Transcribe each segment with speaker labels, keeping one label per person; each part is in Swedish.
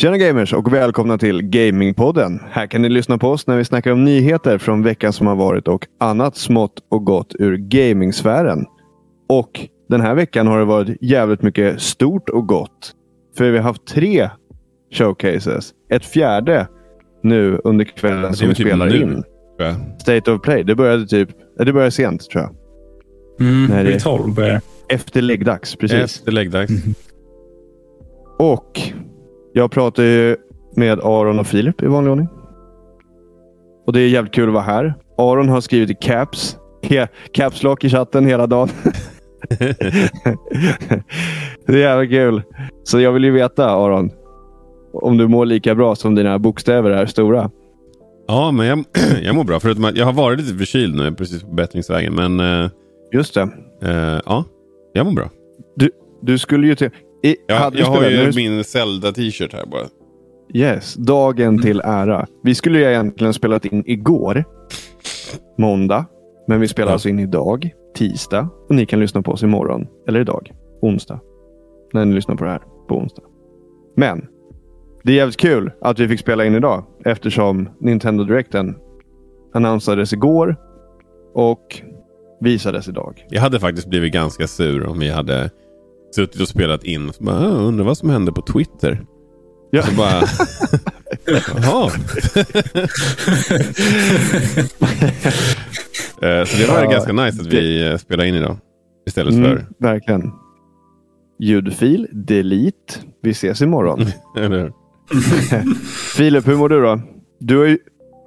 Speaker 1: Tjena gamers och välkomna till Gamingpodden. Här kan ni lyssna på oss när vi snackar om nyheter från veckan som har varit och annat smått och gott ur gamingsfären. Och den här veckan har det varit jävligt mycket stort och gott. För vi har haft tre showcases. Ett fjärde nu under kvällen som vi
Speaker 2: typ
Speaker 1: spelar
Speaker 2: nu,
Speaker 1: in. State of Play. Det började typ det började sent tror jag.
Speaker 3: Mm,
Speaker 1: Nej, det-
Speaker 3: vid 12 börjar det.
Speaker 1: Efter läggdags. Precis.
Speaker 2: Efter läggdags.
Speaker 1: Och jag pratar ju med Aron och Filip i vanlig ordning. Och det är jävligt kul att vara här. Aron har skrivit i caps. Ca- Caps lock i chatten hela dagen. det är jävligt kul. Så jag vill ju veta Aron. Om du mår lika bra som dina bokstäver är stora.
Speaker 2: Ja, men jag, jag mår bra. Förutom att jag har varit lite förkyld nu, precis på bättringsvägen. Men eh,
Speaker 1: Just det.
Speaker 2: eh, ja, jag mår bra.
Speaker 1: Du, du skulle ju till... I, du
Speaker 2: jag har ju
Speaker 1: nu-
Speaker 2: min Zelda-t-shirt här bara.
Speaker 1: Yes, dagen till ära. Vi skulle ju egentligen spelat in igår, måndag. Men vi spelar
Speaker 2: Ja.
Speaker 1: alltså in idag, tisdag. Och ni kan lyssna på oss imorgon, eller idag, onsdag. När ni lyssnar på det här, på onsdag. Men, det är jävligt kul att vi fick spela in idag. Eftersom Nintendo Directen annonsades igår och visades idag.
Speaker 2: Jag hade faktiskt blivit ganska sur om vi hade suttit och spelat in. Så bara, "Ah, undrar vad som hände på Twitter.
Speaker 1: Ja.
Speaker 2: Så bara, jaha. Eh, så det var
Speaker 1: Ja,
Speaker 2: ganska nice att vi eh, spelade in idag. Istället
Speaker 1: Mm,
Speaker 2: för...
Speaker 1: verkligen. Ljudfil, delete. Vi ses imorgon.
Speaker 2: Eller hur?
Speaker 1: Filip, hur mår du då? Du har ju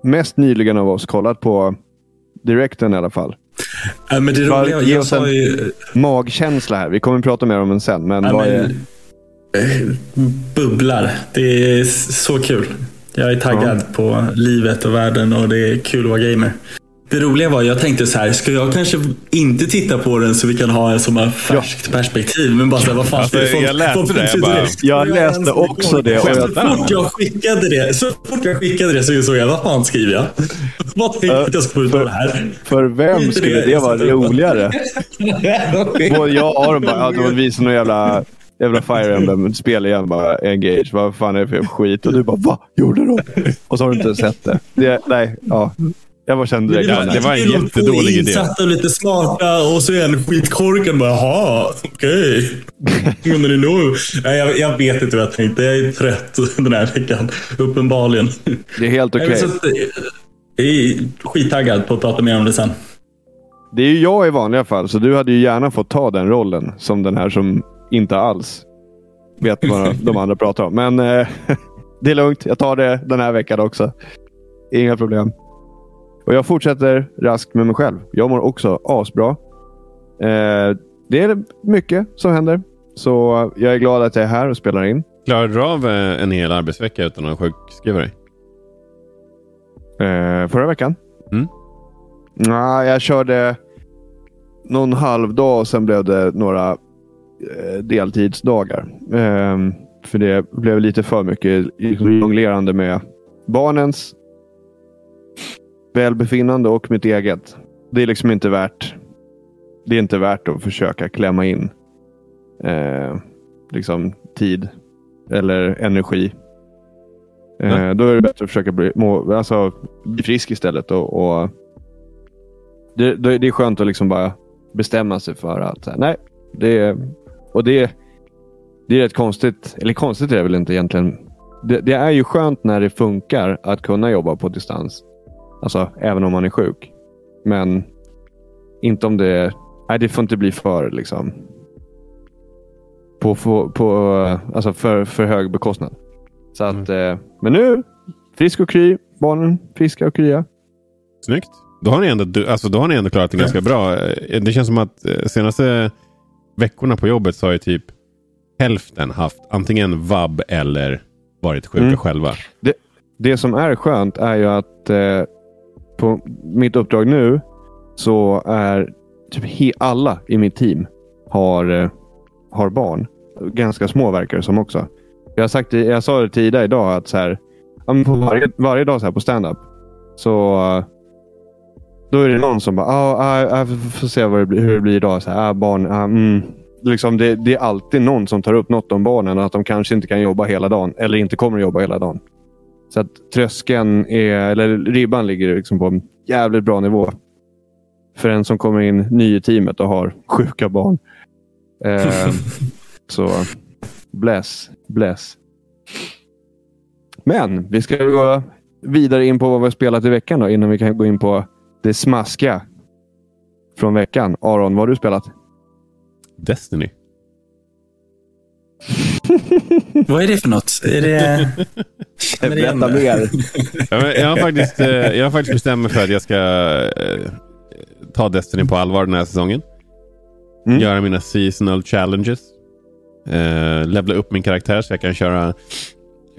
Speaker 1: mest nyligen av oss kollat på direkten i alla fall.
Speaker 3: Ja, men det roliga,
Speaker 1: ge oss en-
Speaker 3: ju...
Speaker 1: Magkänsla här. Vi kommer att prata mer om den sen. Men
Speaker 3: Ja,
Speaker 1: vad
Speaker 3: men,
Speaker 1: är...
Speaker 3: eh, bubblar. Det är så kul. Jag är taggad på livet och världen och det är kul att vara gamer. Det roliga var, jag tänkte så här, ska jag kanske inte titta på den så vi kan ha en som har färskt perspektiv? Men bara så här, vad fan
Speaker 2: Alltså,
Speaker 3: folk-
Speaker 2: jag läste
Speaker 3: folk
Speaker 2: det, jag bara-
Speaker 1: Jag läste också det och
Speaker 3: Så fort jag skickade det, så fort jag skickade det så insåg jag, vad fan skriver jag? Vad tänkte jag att jag skulle det här?
Speaker 1: För vem skulle det vara roligare? Både jag och Aron bara, ja, de visar någon jävla, jävla Fire Emblem-spel igen. Bara, Engage. Vad fan är det för skit? Och du bara, vad gjorde de? Och så har du inte sett det. det nej, ja. Jag bara kände direkt.
Speaker 2: Ja, det var en jättedålig idé.
Speaker 3: Insatta och lite smarta och så är en skitkorkad bara, jaha, okej. Ni nu? Nej, jag, jag vet inte vad jag tänkte. Jag är trött den här veckan. Uppenbarligen.
Speaker 1: Det är helt okej.
Speaker 3: Att, eh, Jag är skittaggad på att prata mer om det sen.
Speaker 1: Det är ju jag i vanliga fall, så du hade ju gärna fått ta den rollen som den här som inte alls vet vad de andra pratar om. Men eh, det är lugnt. Jag tar det den här veckan också. Inga problem. Och jag fortsätter raskt med mig själv. Jag mår också asbra. Eh, det är mycket som händer. Så jag är glad att jag är här och spelar in.
Speaker 2: Klarade du av eh, en hel arbetsvecka utan att sjukskriva dig?
Speaker 1: Eh, förra veckan?
Speaker 2: Mm.
Speaker 1: Nej, jag körde någon halvdag och sen blev det några eh, deltidsdagar. Ehm, för det blev lite för mycket jonglerande med barnens välbefinnande och mitt eget. Det är liksom inte värt. Det är inte värt att försöka klämma in eh, liksom tid eller energi. Eh. Då är det bättre att försöka bli, må, alltså, bli frisk istället. Och, och det, det, är skönt att liksom bara bestämma sig för att nej, det är, och det, det är rätt konstigt. Eller konstigt är det väl inte egentligen. Det, det är ju skönt när det funkar att kunna jobba på distans. Alltså även om man är sjuk. Men inte om det... Nej, det får inte bli för liksom. På, på, på alltså för, för hög bekostnad. Så att, eh, men nu, frisk och kry. Barnen friska och krya.
Speaker 2: Snyggt. Då har ni ändå, alltså, då har ni ändå klarat det ganska bra. Eh, Det känns som att eh, senaste veckorna på jobbet så har ju typ hälften haft antingen vab eller varit sjuka
Speaker 1: Mm.
Speaker 2: själva.
Speaker 1: Det som är skönt är ju att eh, på mitt uppdrag nu så är typ he- alla i mitt team har, eh, har barn. Ganska små verkar det som också. Jag, har sagt, jag sa det tidigare idag att så här, på varje, varje dag så här på stand-up så eh, då är det någon som bara, ah, ah, ah får se vad det blir, hur det blir idag. Så här, ah, barn, ah, mm, liksom, det, det är alltid någon som tar upp något om barnen att de kanske inte kan jobba hela dagen eller inte kommer att jobba hela dagen. Så att tröskeln, är, eller ribban ligger liksom på en jävligt bra nivå. För en som kommer in ny i teamet och har sjuka barn. Eh, så bless, bless. Men vi ska gå vidare in på vad vi har spelat i veckan då, innan vi kan gå in på det smaskiga från veckan. Aron, vad har du spelat?
Speaker 2: Destiny.
Speaker 3: Vad är det för något? Är det...
Speaker 1: Berätta mer.
Speaker 2: Jag har, faktiskt, eh, jag har faktiskt bestämt mig för att jag ska eh, ta Destiny på allvar den här säsongen.
Speaker 1: Mm.
Speaker 2: Göra mina seasonal challenges. Eh, levla upp min karaktär så jag kan köra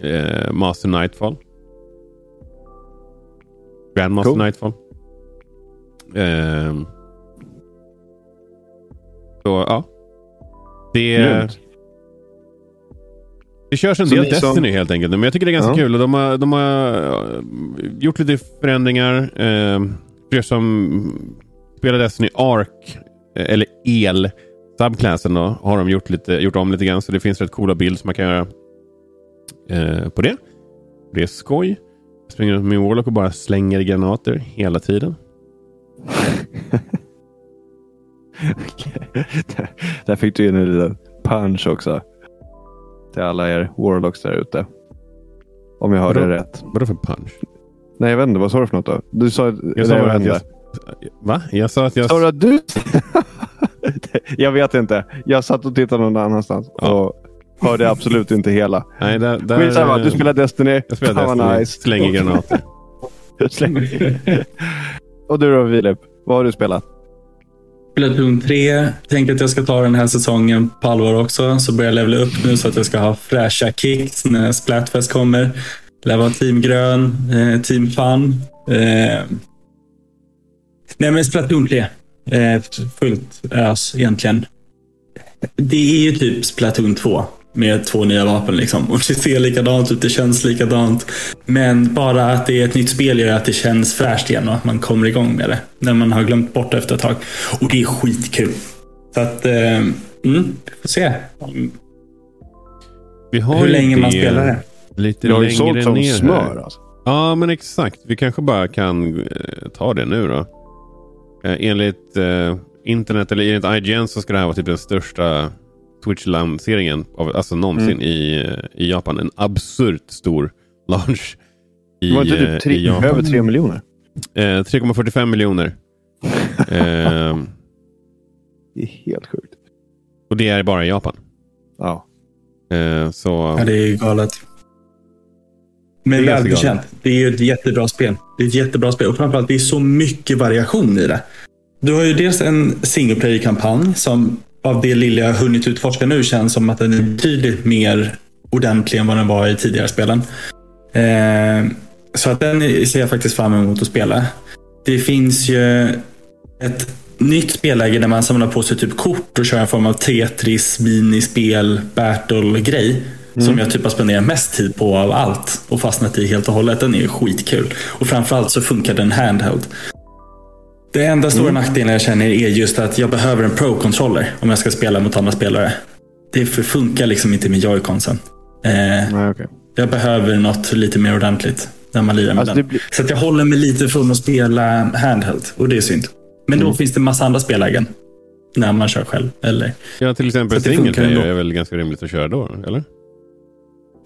Speaker 2: eh, Master Nightfall. Grandmaster
Speaker 1: Cool.
Speaker 2: Nightfall. Eh, så ja. Det,
Speaker 1: Grymt.
Speaker 2: Det körs en del
Speaker 1: ni som-
Speaker 2: Destiny helt enkelt. Men jag tycker det är ganska
Speaker 1: Ja.
Speaker 2: kul. Och de, har, de har eh, gjort lite förändringar. Eh, för er som spelar Destiny Ark, eh, eller El, subclassen då, har de gjort, lite, gjort om lite grann. Så det finns rätt coola bilder som man kan göra eh, på det. Det är skoj. Jag springer runt med Warlock och bara slänger granater hela tiden.
Speaker 1: där, där fick du in en liten punch också. Till alla er warlocks där ute. Om jag hörde
Speaker 2: Vadå?
Speaker 1: rätt.
Speaker 2: Vadå för punch?
Speaker 1: Nej, jag vet inte. Vad sa du för något då? Du sa...
Speaker 2: Jag sa att jag... Va? Jag sa att jag...
Speaker 1: Sa du att du... jag vet inte. Jag satt och tittade någon annanstans.
Speaker 2: Ja.
Speaker 1: Och hörde absolut inte hela.
Speaker 2: Nej, där, där,
Speaker 1: Skitsamma. Du spelar Destiny.
Speaker 2: Jag spelar Destiny.
Speaker 1: nice.
Speaker 2: Slänger granater.
Speaker 1: Slänger. och du då Filip? Vad har du spelat?
Speaker 3: Platoon 3. Tänker att jag ska ta den här säsongen på allvar också. Så börjar jag levla upp nu så att jag ska ha fräscha kicks när Splatfest kommer. Lär vara Team Grön, eh, Team Fun. Eh, nej men Splatoon 3. Eh, fullt ös egentligen. Det är ju typ Splatoon 2 med två nya vapen. Liksom. Och det ser likadant ut, det känns likadant. Men bara att det är ett nytt spel gör att det känns fräscht igen och att man kommer igång med det. När man har glömt bort det efter ett tag. Och det är skitkul. Så att, eh, mm, vi får se
Speaker 2: Vi har
Speaker 3: hur länge man
Speaker 2: det
Speaker 3: spelar det.
Speaker 2: Lite
Speaker 1: Du har ju
Speaker 2: längre
Speaker 1: sålt som
Speaker 2: ner
Speaker 1: smör.
Speaker 2: Här.
Speaker 1: Alltså.
Speaker 2: Ja, men exakt. Vi kanske bara kan eh, ta det nu då. Eh, enligt eh, internet eller enligt IGN så ska det här vara typ den största Twitch-lanseringen av, alltså någonsin
Speaker 1: Mm.
Speaker 2: i, eh, i Japan. En absurt stor launch i,
Speaker 1: Det var inte
Speaker 2: eh,
Speaker 1: typ tre,
Speaker 2: i Japan.
Speaker 1: över tre miljoner?
Speaker 2: Eh, 3,45 miljoner. eh,
Speaker 1: Det är helt sjukt.
Speaker 2: och det är bara i Japan.
Speaker 1: Ja.
Speaker 2: Eh, så
Speaker 3: Ja, det är ju galet. Men
Speaker 2: Det är ganska
Speaker 3: välförtjänt. Det är ju ett jättebra spel. Det är ett jättebra spel och framförallt det är så mycket variation i det. Du har ju dels en single player-kampanj som av det lilla jag hunnit utforska nu känns som att den är betydligt mer ordentlig än vad den var i tidigare spelen. Eh, så att den ser jag faktiskt fram emot att spela. Det finns ju ett nytt spelläge där man samlar på sig typ kort och kör en form av Tetris, minispel, battle-grej. Som jag typ har spenderat mest tid på av allt och fastnat i helt och hållet. Den är ju skitkul. Och framförallt så funkar den handheld. Det enda stora nackdelen jag känner är just att jag behöver en pro-controller om jag ska spela mot andra spelare. Det funkar liksom inte med joyconsen. Eh,
Speaker 1: Nej, okej.
Speaker 3: jag behöver något lite mer ordentligt när man lirar med
Speaker 1: Alltså,
Speaker 3: den.
Speaker 1: blir-
Speaker 3: Så att jag håller mig lite från att spela handheld och det är synd. Men
Speaker 1: Mm.
Speaker 3: då finns det massa andra spellägen. När man kör själv. Eller,
Speaker 2: ja, till exempel single player
Speaker 3: ändå.
Speaker 2: är väl ganska rimligt att köra då, eller?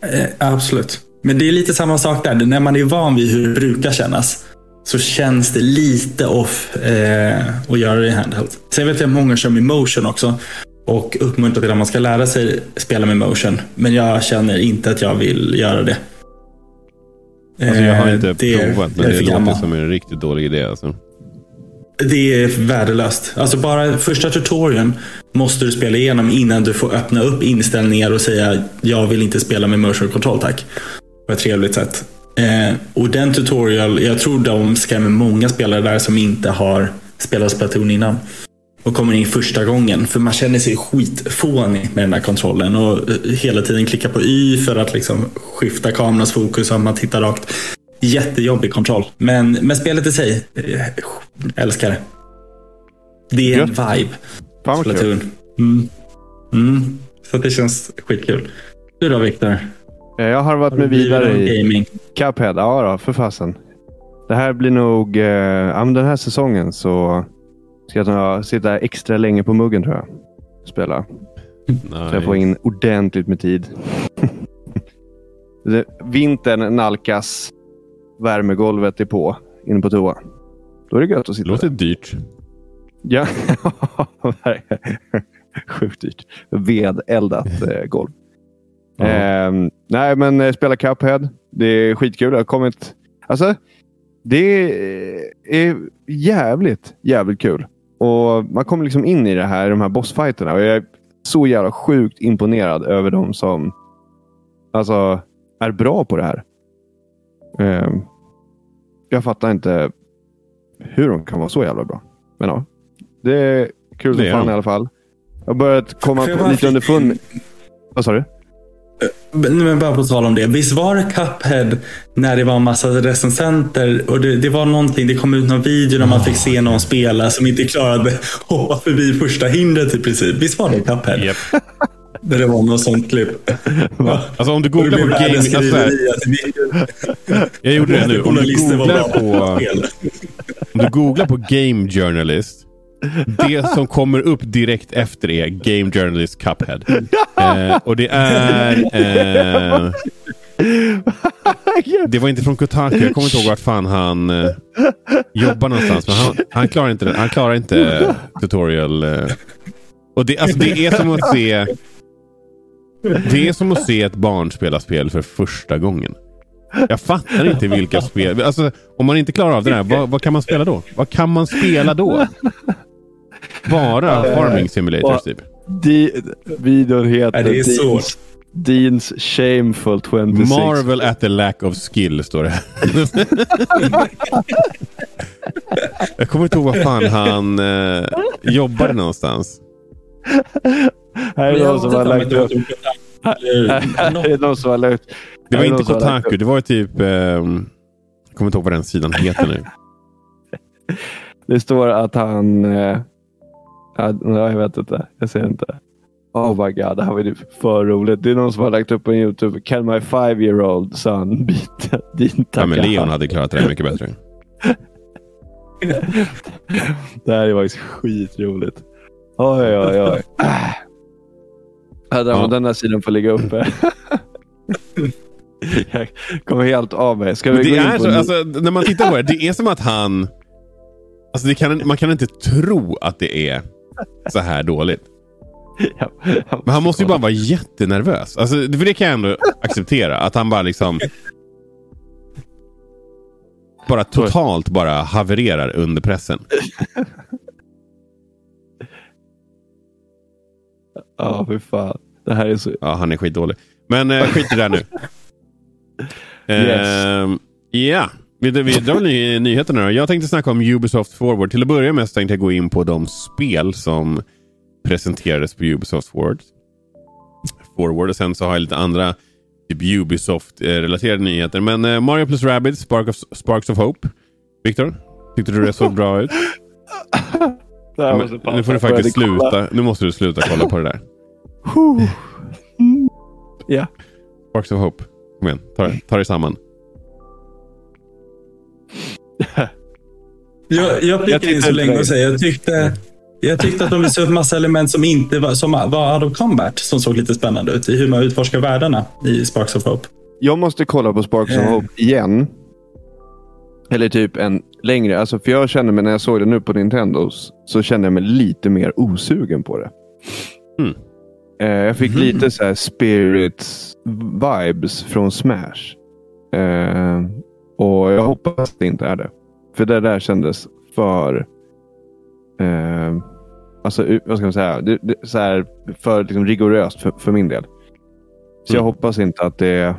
Speaker 3: eh, absolut. Men det är lite samma sak där. När man är van vid hur det brukar kännas. Så känns det lite off eh, att göra det i handheld. Sen vet jag att många kör med motion också. Och uppmuntrar till att man ska lära sig spela med motion. Men jag känner inte att jag vill göra det.
Speaker 2: Alltså, jag har
Speaker 3: Eh,
Speaker 2: inte
Speaker 3: det
Speaker 2: provat, men det
Speaker 3: för
Speaker 2: låter som en riktigt dålig idé. Alltså.
Speaker 3: Det är värdelöst. Alltså bara första tutorialen måste du spela igenom innan du får öppna upp inställningar och säga jag vill inte spela med motion control tack. På ett trevligt sätt. Eh, och den tutorial, jag tror de skrämmer många spelare där som inte har spelat Splatoon innan. Och kommer in första gången. För man känner sig skitfånig med den här kontrollen. Och eh, hela tiden klicka på Y för att liksom skifta kamerans fokus så att man tittar rakt. Jättejobbig kontroll. Men, men spelet i sig, eh, älskar det. Det är en vibe.
Speaker 1: Fan vad kul.
Speaker 3: Mm. Mm. Så det känns skitkul. Du då Viktor?
Speaker 1: Eh, Jag har varit
Speaker 3: Har
Speaker 1: med vidare i
Speaker 3: gaming?
Speaker 1: Cuphead. Ja, då, för fasen. Det här blir nog... Eh, ja, men den här säsongen så ska jag ta- sitta extra länge på muggen tror jag. Spela. Så jag får in ordentligt med tid. Det- Vintern nalkas. Värmegolvet är på. Inne på toa. Då är det gött att
Speaker 2: Det
Speaker 1: sitta
Speaker 2: låter
Speaker 1: där.
Speaker 2: dyrt.
Speaker 1: Ja, sjukt dyrt. Vedeldat eh, golv.
Speaker 2: Ja.
Speaker 1: Ehm, nej, men eh, spela Cuphead. Det är skitkul. Det har kommit... Alltså, det är jävligt, jävligt kul. Och Man kommer liksom in i det här, de här bossfighterna. Och jag är så jävla sjukt imponerad över de som alltså, är bra på det här. Ehm, jag fattar inte hur de kan vara så jävla bra. Men ja, det är kul
Speaker 2: Det
Speaker 1: som fan i alla fall. Jag har börjat komma lite underfund.
Speaker 3: in?
Speaker 1: Vad sa du?
Speaker 3: Men men bara på tal om det. Visst var det Cuphead när det var en massa recensenter och det, det var någonting, det kom ut någon video där man fick se någon spela som inte klarade att hoppa förbi första hindret i princip. Visst var det Cuphead?
Speaker 2: Japp.
Speaker 3: Där det var något sånt klipp. Va?
Speaker 2: Alltså om du googlar på
Speaker 3: världens
Speaker 2: Alltså, jag gjorde det nu. Om du googlar på... Om du googlar på Game Journalist. Det som kommer upp direkt efter är Game Journalist Cuphead. Eh, och det är... Eh, det var inte från Kotaku. Jag kommer inte ihåg vart fan han eh, jobbar någonstans. Men han, han klarar inte, han klarar inte tutorial. Eh. Och det, alltså, det är som att se... Det är som att se ett barn spela spel för första gången. Jag fattar inte vilka spel... Alltså, om man inte klarar av det där, vad, vad kan man spela då? Vad kan man spela då? Bara Farming Simulator typ.
Speaker 1: Di, videon heter
Speaker 3: Nej, det är så.
Speaker 1: Deans, Deans Shameful 26.
Speaker 2: Marvel at the lack of skill står det. Jag kommer inte ihåg var fan han eh, jobbade någonstans.
Speaker 1: Här är någon som
Speaker 3: har
Speaker 1: lagt upp. Här är någon som har lagt
Speaker 2: Det var inte Kotaku, det var typ... ehm, jag kommer inte ihåg vad den sidan heter nu.
Speaker 1: Det står att han... Eh, jag vet inte. Jag ser inte. Oh my god, det här var ju för roligt. Det är någon som har lagt upp på Youtube. Can my five year old son beat din
Speaker 2: Ja, men? Leon hade klarat det där mycket bättre.
Speaker 1: Det här är faktiskt skitroligt. Oj, oj, oj. Hade
Speaker 2: Ja.
Speaker 1: den här sidan får ligga uppe. jag kommer helt av mig. Ska vi
Speaker 2: Men
Speaker 1: gå
Speaker 2: det
Speaker 1: in
Speaker 2: är
Speaker 1: på
Speaker 2: så, alltså, när man tittar på det, det är som att han... Alltså det kan, man kan inte tro att det är så här dåligt.
Speaker 1: Ja,
Speaker 2: Men han måste ju bara vara jättenervös. Alltså, för det kan jag ändå acceptera. Att han bara liksom... Bara totalt bara havererar under pressen.
Speaker 1: Ja, fy fan. Det här är så...
Speaker 2: Ja, han är skitdålig. Men eh, skit i det nu.
Speaker 1: Yes.
Speaker 2: Ehm, Ja, vi, vi drar ny, nyheterna då. Jag tänkte snacka om Ubisoft Forward. Till att börja med så tänkte jag gå in på de spel som presenterades på Ubisoft Forward. Forward och sen så har jag lite andra typ Ubisoft-relaterade nyheter. Men eh, Mario plus Rabbids, Spark Sparks of Hope. Viktor, tyckte du det såg bra ut? Men, nu får du faktiskt
Speaker 1: kolla.
Speaker 2: sluta. Nu måste du sluta kolla på det där.
Speaker 1: Ja.
Speaker 2: Sparks of Hope. Kom igen, ta, ta dig samman.
Speaker 3: Jag, jag
Speaker 1: tyckte
Speaker 3: in så länge och säger jag tyckte, jag tyckte att de visade upp massa element som inte var, som var out of combat som såg lite spännande ut i hur man utforskar världarna i Sparks of Hope.
Speaker 1: Jag måste kolla på Sparks of
Speaker 3: Eh.
Speaker 1: Hope igen. Eller typ en längre. Alltså, för jag kände mig när jag såg det nu på Nintendos så kände jag mig lite mer osugen på det.
Speaker 2: Mm.
Speaker 1: Eh, jag fick
Speaker 3: Mhm.
Speaker 1: lite så här spirits vibes från Smash. Eh, och jag hoppas att det inte är det. För det där kändes för... Eh, alltså, vad ska man säga? Det, det, så här, för liksom, rigoröst för, för min del. Så jag
Speaker 2: Mm.
Speaker 1: hoppas inte att det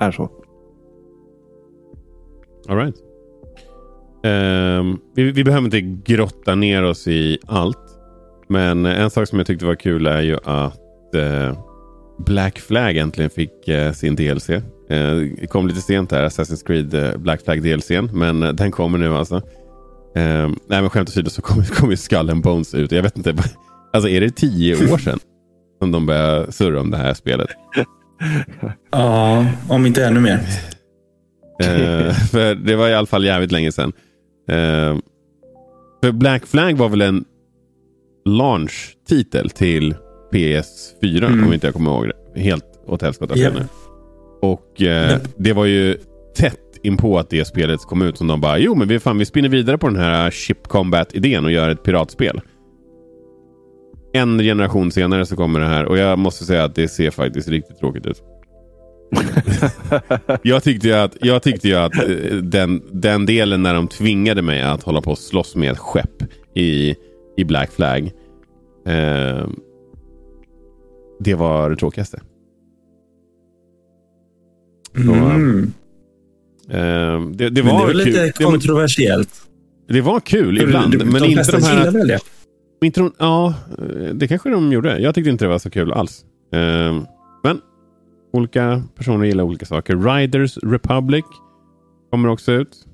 Speaker 1: är så.
Speaker 2: All right. Ehm, vi, vi behöver inte grotta ner oss i allt. Men en sak som jag tyckte var kul är ju att eh, Black Flag äntligen fick eh, sin DLC. Eh, det kom lite sent där, Assassin's Creed eh, Black Flag DLCn. Men eh, den kommer nu alltså. Ehm, nej men skämt åsido så kommer kom ju Skull and Bones ut. Jag vet inte. Alltså är det tio år sedan som de började surra om det här spelet?
Speaker 3: Ja, om inte ännu mer.
Speaker 2: Eh, för det var i alla fall jävligt länge sedan. Eh, för Black Flag var väl en launch-titel till PS4
Speaker 3: Mm.
Speaker 2: om inte jag kommer ihåg det. Helt åt helskotta nu. Och eh, det var ju tätt inpå att det spelet kom ut som de bara jo men vi, fan, vi spinner vidare på den här Ship Combat-idén och gör ett piratspel. En generation senare så kommer det här och jag måste säga att det ser faktiskt riktigt tråkigt ut. jag tyckte ju att, jag tyckte ju att eh, den, den delen när de tvingade mig att hålla på och slåss med ett skepp i, i Black Flag. Eh, det var det tråkigaste. Så,
Speaker 3: Mm.
Speaker 2: Eh, det, det var
Speaker 3: det var
Speaker 2: kul.
Speaker 3: lite kontroversiellt.
Speaker 2: det var kul ibland.
Speaker 3: De, de,
Speaker 2: men
Speaker 3: de
Speaker 2: inte de här...
Speaker 3: väl det?
Speaker 2: Inte de, ja, eh, det kanske de gjorde. Jag tyckte inte det var så kul alls. Eh, men olika personer gillar olika saker. Riders Republic kommer också ut.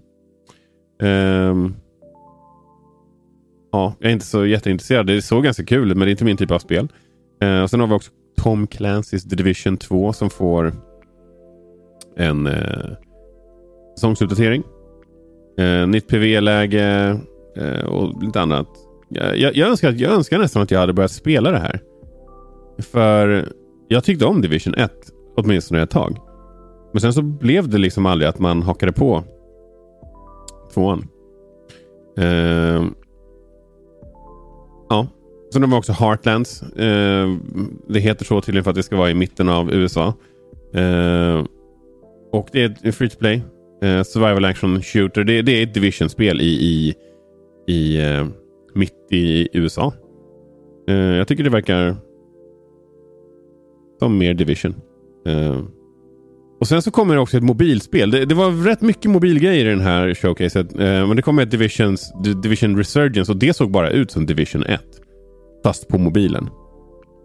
Speaker 2: Ehm, ja, jag är inte så jätteintresserad. Det såg ganska kul ut, men det är inte min typ av spel. Uh, och sen har vi också Tom Clancy's The Division 2 som får en eh, säsongsuppdatering. Eh, nytt PV-läge eh, och lite annat. Jag, jag, jag, önskar, jag önskar nästan att jag hade börjat spela det här. För jag tyckte om Division 1, åtminstone ett tag. Men sen så blev det liksom aldrig att man hakade på tvåan. Eh, ja, sen har vi också Heartlands. Eh, det heter så tydligen för att det ska vara i mitten av USA. Eh, och det är ett free to play. Eh, survival action shooter. Det, det är ett Division-spel i, i, i eh, mitt i USA. Eh, jag tycker det verkar som mer Division. Eh, och sen så kommer det också ett mobilspel. Det, det, var rätt mycket mobilgrejer i den här showcaset. Eh, men det kommer ett Divisions, Division Resurgence och det såg bara ut som Division 1. Fast på mobilen.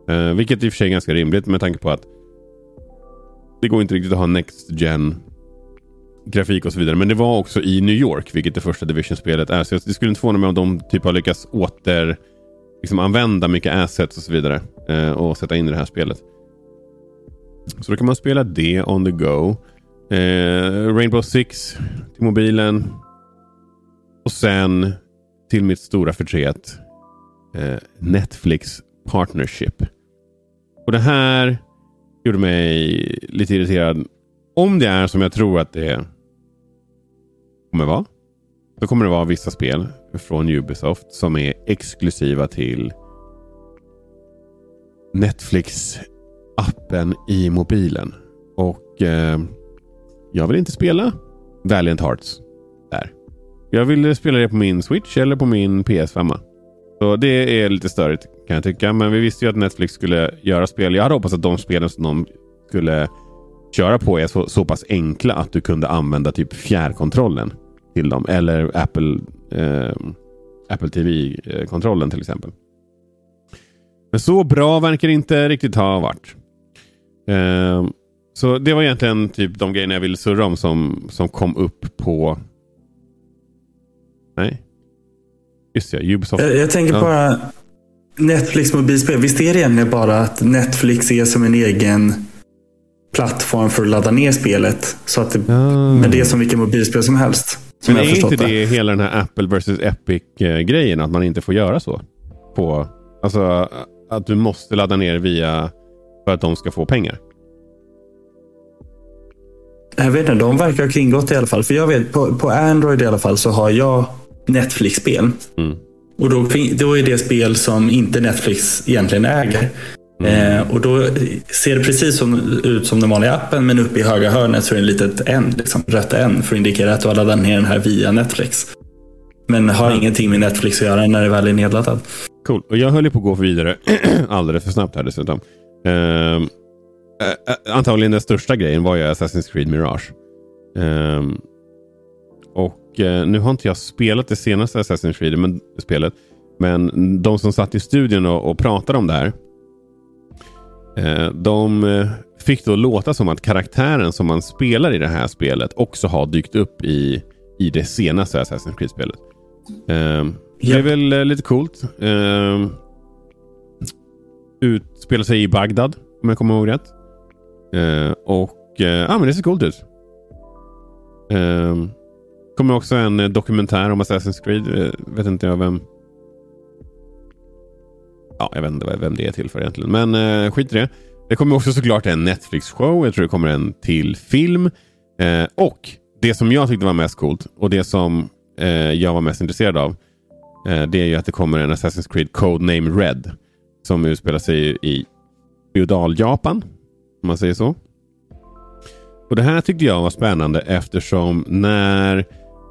Speaker 2: Eh, vilket i och för sig är ganska rimligt med tanke på att det går inte riktigt att ha Next Gen grafik och så vidare. Men det var också i New York, vilket det första Division-spelet är. Så det skulle inte förvåna mig om de typ har lyckats åter liksom använda mycket assets och så vidare eh, och sätta in i det här spelet. Så då kan man spela det on the go. Eh, Rainbow Six till mobilen. Och sen till mitt stora förtret eh, Netflix Partnership. Och det här gjorde mig lite irriterad. Om det är som jag tror att det kommer vara. Så kommer det vara vissa spel från Ubisoft som är exklusiva till Netflix-appen i mobilen. Och eh, jag vill inte spela Valiant Hearts där. Jag vill spela det på min Switch eller på min PS5. Så det är lite störigt kan jag tycka. Men vi visste ju att Netflix skulle göra spel. Jag hade hoppats att de spelen som de skulle köra på är så, så pass enkla att du kunde använda typ fjärrkontrollen till dem. Eller Apple, eh, Apple TV-kontrollen eh, till exempel. Men så bra verkar det inte riktigt ha varit. Eh, så det var egentligen typ de grejerna jag ville surra om som, som kom upp på... Nej. Just ja, Ubisoft.
Speaker 3: Jag, jag tänker
Speaker 2: Ja.
Speaker 3: bara Netflix mobilspel. Visst är det egentligen bara att Netflix är som en egen plattform för att ladda ner spelet. Så att det,
Speaker 2: Ah.
Speaker 3: Men det är som vilket mobilspel som helst. Som
Speaker 2: Men är inte
Speaker 3: det.
Speaker 2: det hela den här Apple vs Epic-grejen? Att man inte får göra så? På, alltså att du måste ladda ner via för att de ska få pengar.
Speaker 3: Jag vet inte, de verkar ha kringgått det i alla fall. För jag vet, på, på Android i alla fall så har jag Netflix-spel.
Speaker 2: Mm.
Speaker 3: Och då, då är det spel som inte Netflix egentligen äger.
Speaker 2: Mm.
Speaker 3: Eh, och då ser det precis som, ut som den vanliga appen, men uppe i högra hörnet så är det en litet N, liksom, rött N, för att indikera att du har laddat ner den här via Netflix. Men har ingenting med Netflix att göra när det väl är nedladdad.
Speaker 2: Cool. Och jag höll ju på att gå vidare alldeles för snabbt här dessutom. Ä- antagligen den största grejen var ju Assassin's Creed Mirage. Ehm, och eh, nu har inte jag spelat det senaste Assassin's Creed men, spelet. Men de som satt i studion och, och pratade om det här. Eh, de eh, fick då låta som att karaktären som man spelar i det här spelet också har dykt upp i, i det senaste Assassin's Creed-spelet. Ehm, det är väl eh, lite coolt. Ehm, utspelar sig i Bagdad, om jag kommer ihåg rätt. Eh, och eh, ja, men det ser coolt ut. Eh, kommer också en eh, dokumentär om Assassin's Creed. Eh, vet inte jag vem. Ja, jag vet inte vem det är till för egentligen. Men eh, skit i det. Det kommer också såklart en Netflix-show. Jag tror det kommer en till film. Eh, och det som jag tyckte var mest coolt och det som eh, jag var mest intresserad av. Eh, det är ju att det kommer en Assassin's Creed Codename Red. Som utspelar sig i feodal-Japan. Om man säger så. Och Det här tyckte jag var spännande eftersom när,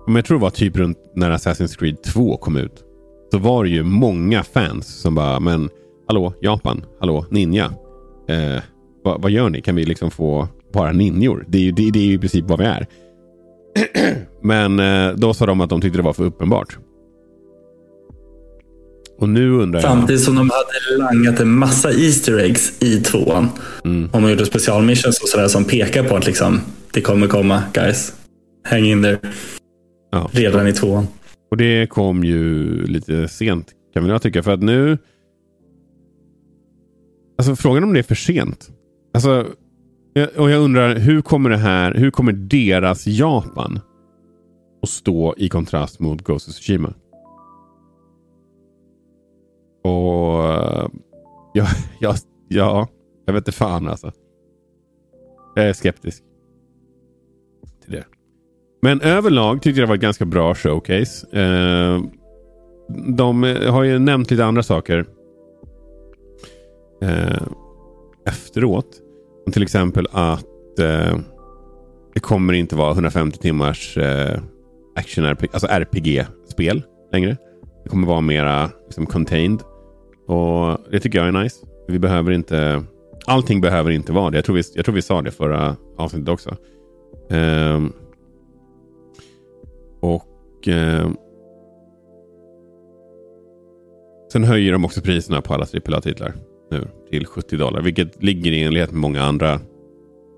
Speaker 2: om jag tror det var typ runt när Assassin's Creed 2 kom ut. Så var det ju många fans som bara, men hallå Japan, hallå Ninja. Eh, vad, vad, gör ni? Kan vi liksom få bara ninjor? Det är ju, det, det är ju i princip vad vi är. men eh, då sa de att de tyckte det var för uppenbart. Och nu undrar
Speaker 3: jag... Samtidigt som de hade langat en massa Easter eggs i tvåan. Mm. Och man gjorde specialmissions och sådär som pekar på att liksom, det kommer komma guys. Hang in there. Ja. Redan i tvåan.
Speaker 2: Och det kom ju lite sent kan jag tycka. För att nu... Alltså frågan om det är för sent. Alltså, och jag undrar hur kommer det här, hur kommer deras Japan att stå i kontrast mot Ghost of Tsushima? Och ja, ja, ja, jag vet inte fan alltså. Jag är skeptisk. Men överlag tyckte jag det var ett ganska bra showcase. Eh, de eh, har ju nämnt lite andra saker. Eh, efteråt. Till exempel att eh, det kommer inte vara 150 timmars eh, action RPG, alltså RPG-spel längre. Det kommer vara mera liksom, contained. Och Det tycker jag är nice. Vi behöver inte... Allting behöver inte vara det. Jag tror vi, jag tror vi sa det förra avsnittet också. Um, och eh, Sen höjer de också priserna på alla AAA-titlar nu till 70 dollar. Vilket ligger i enlighet med många andra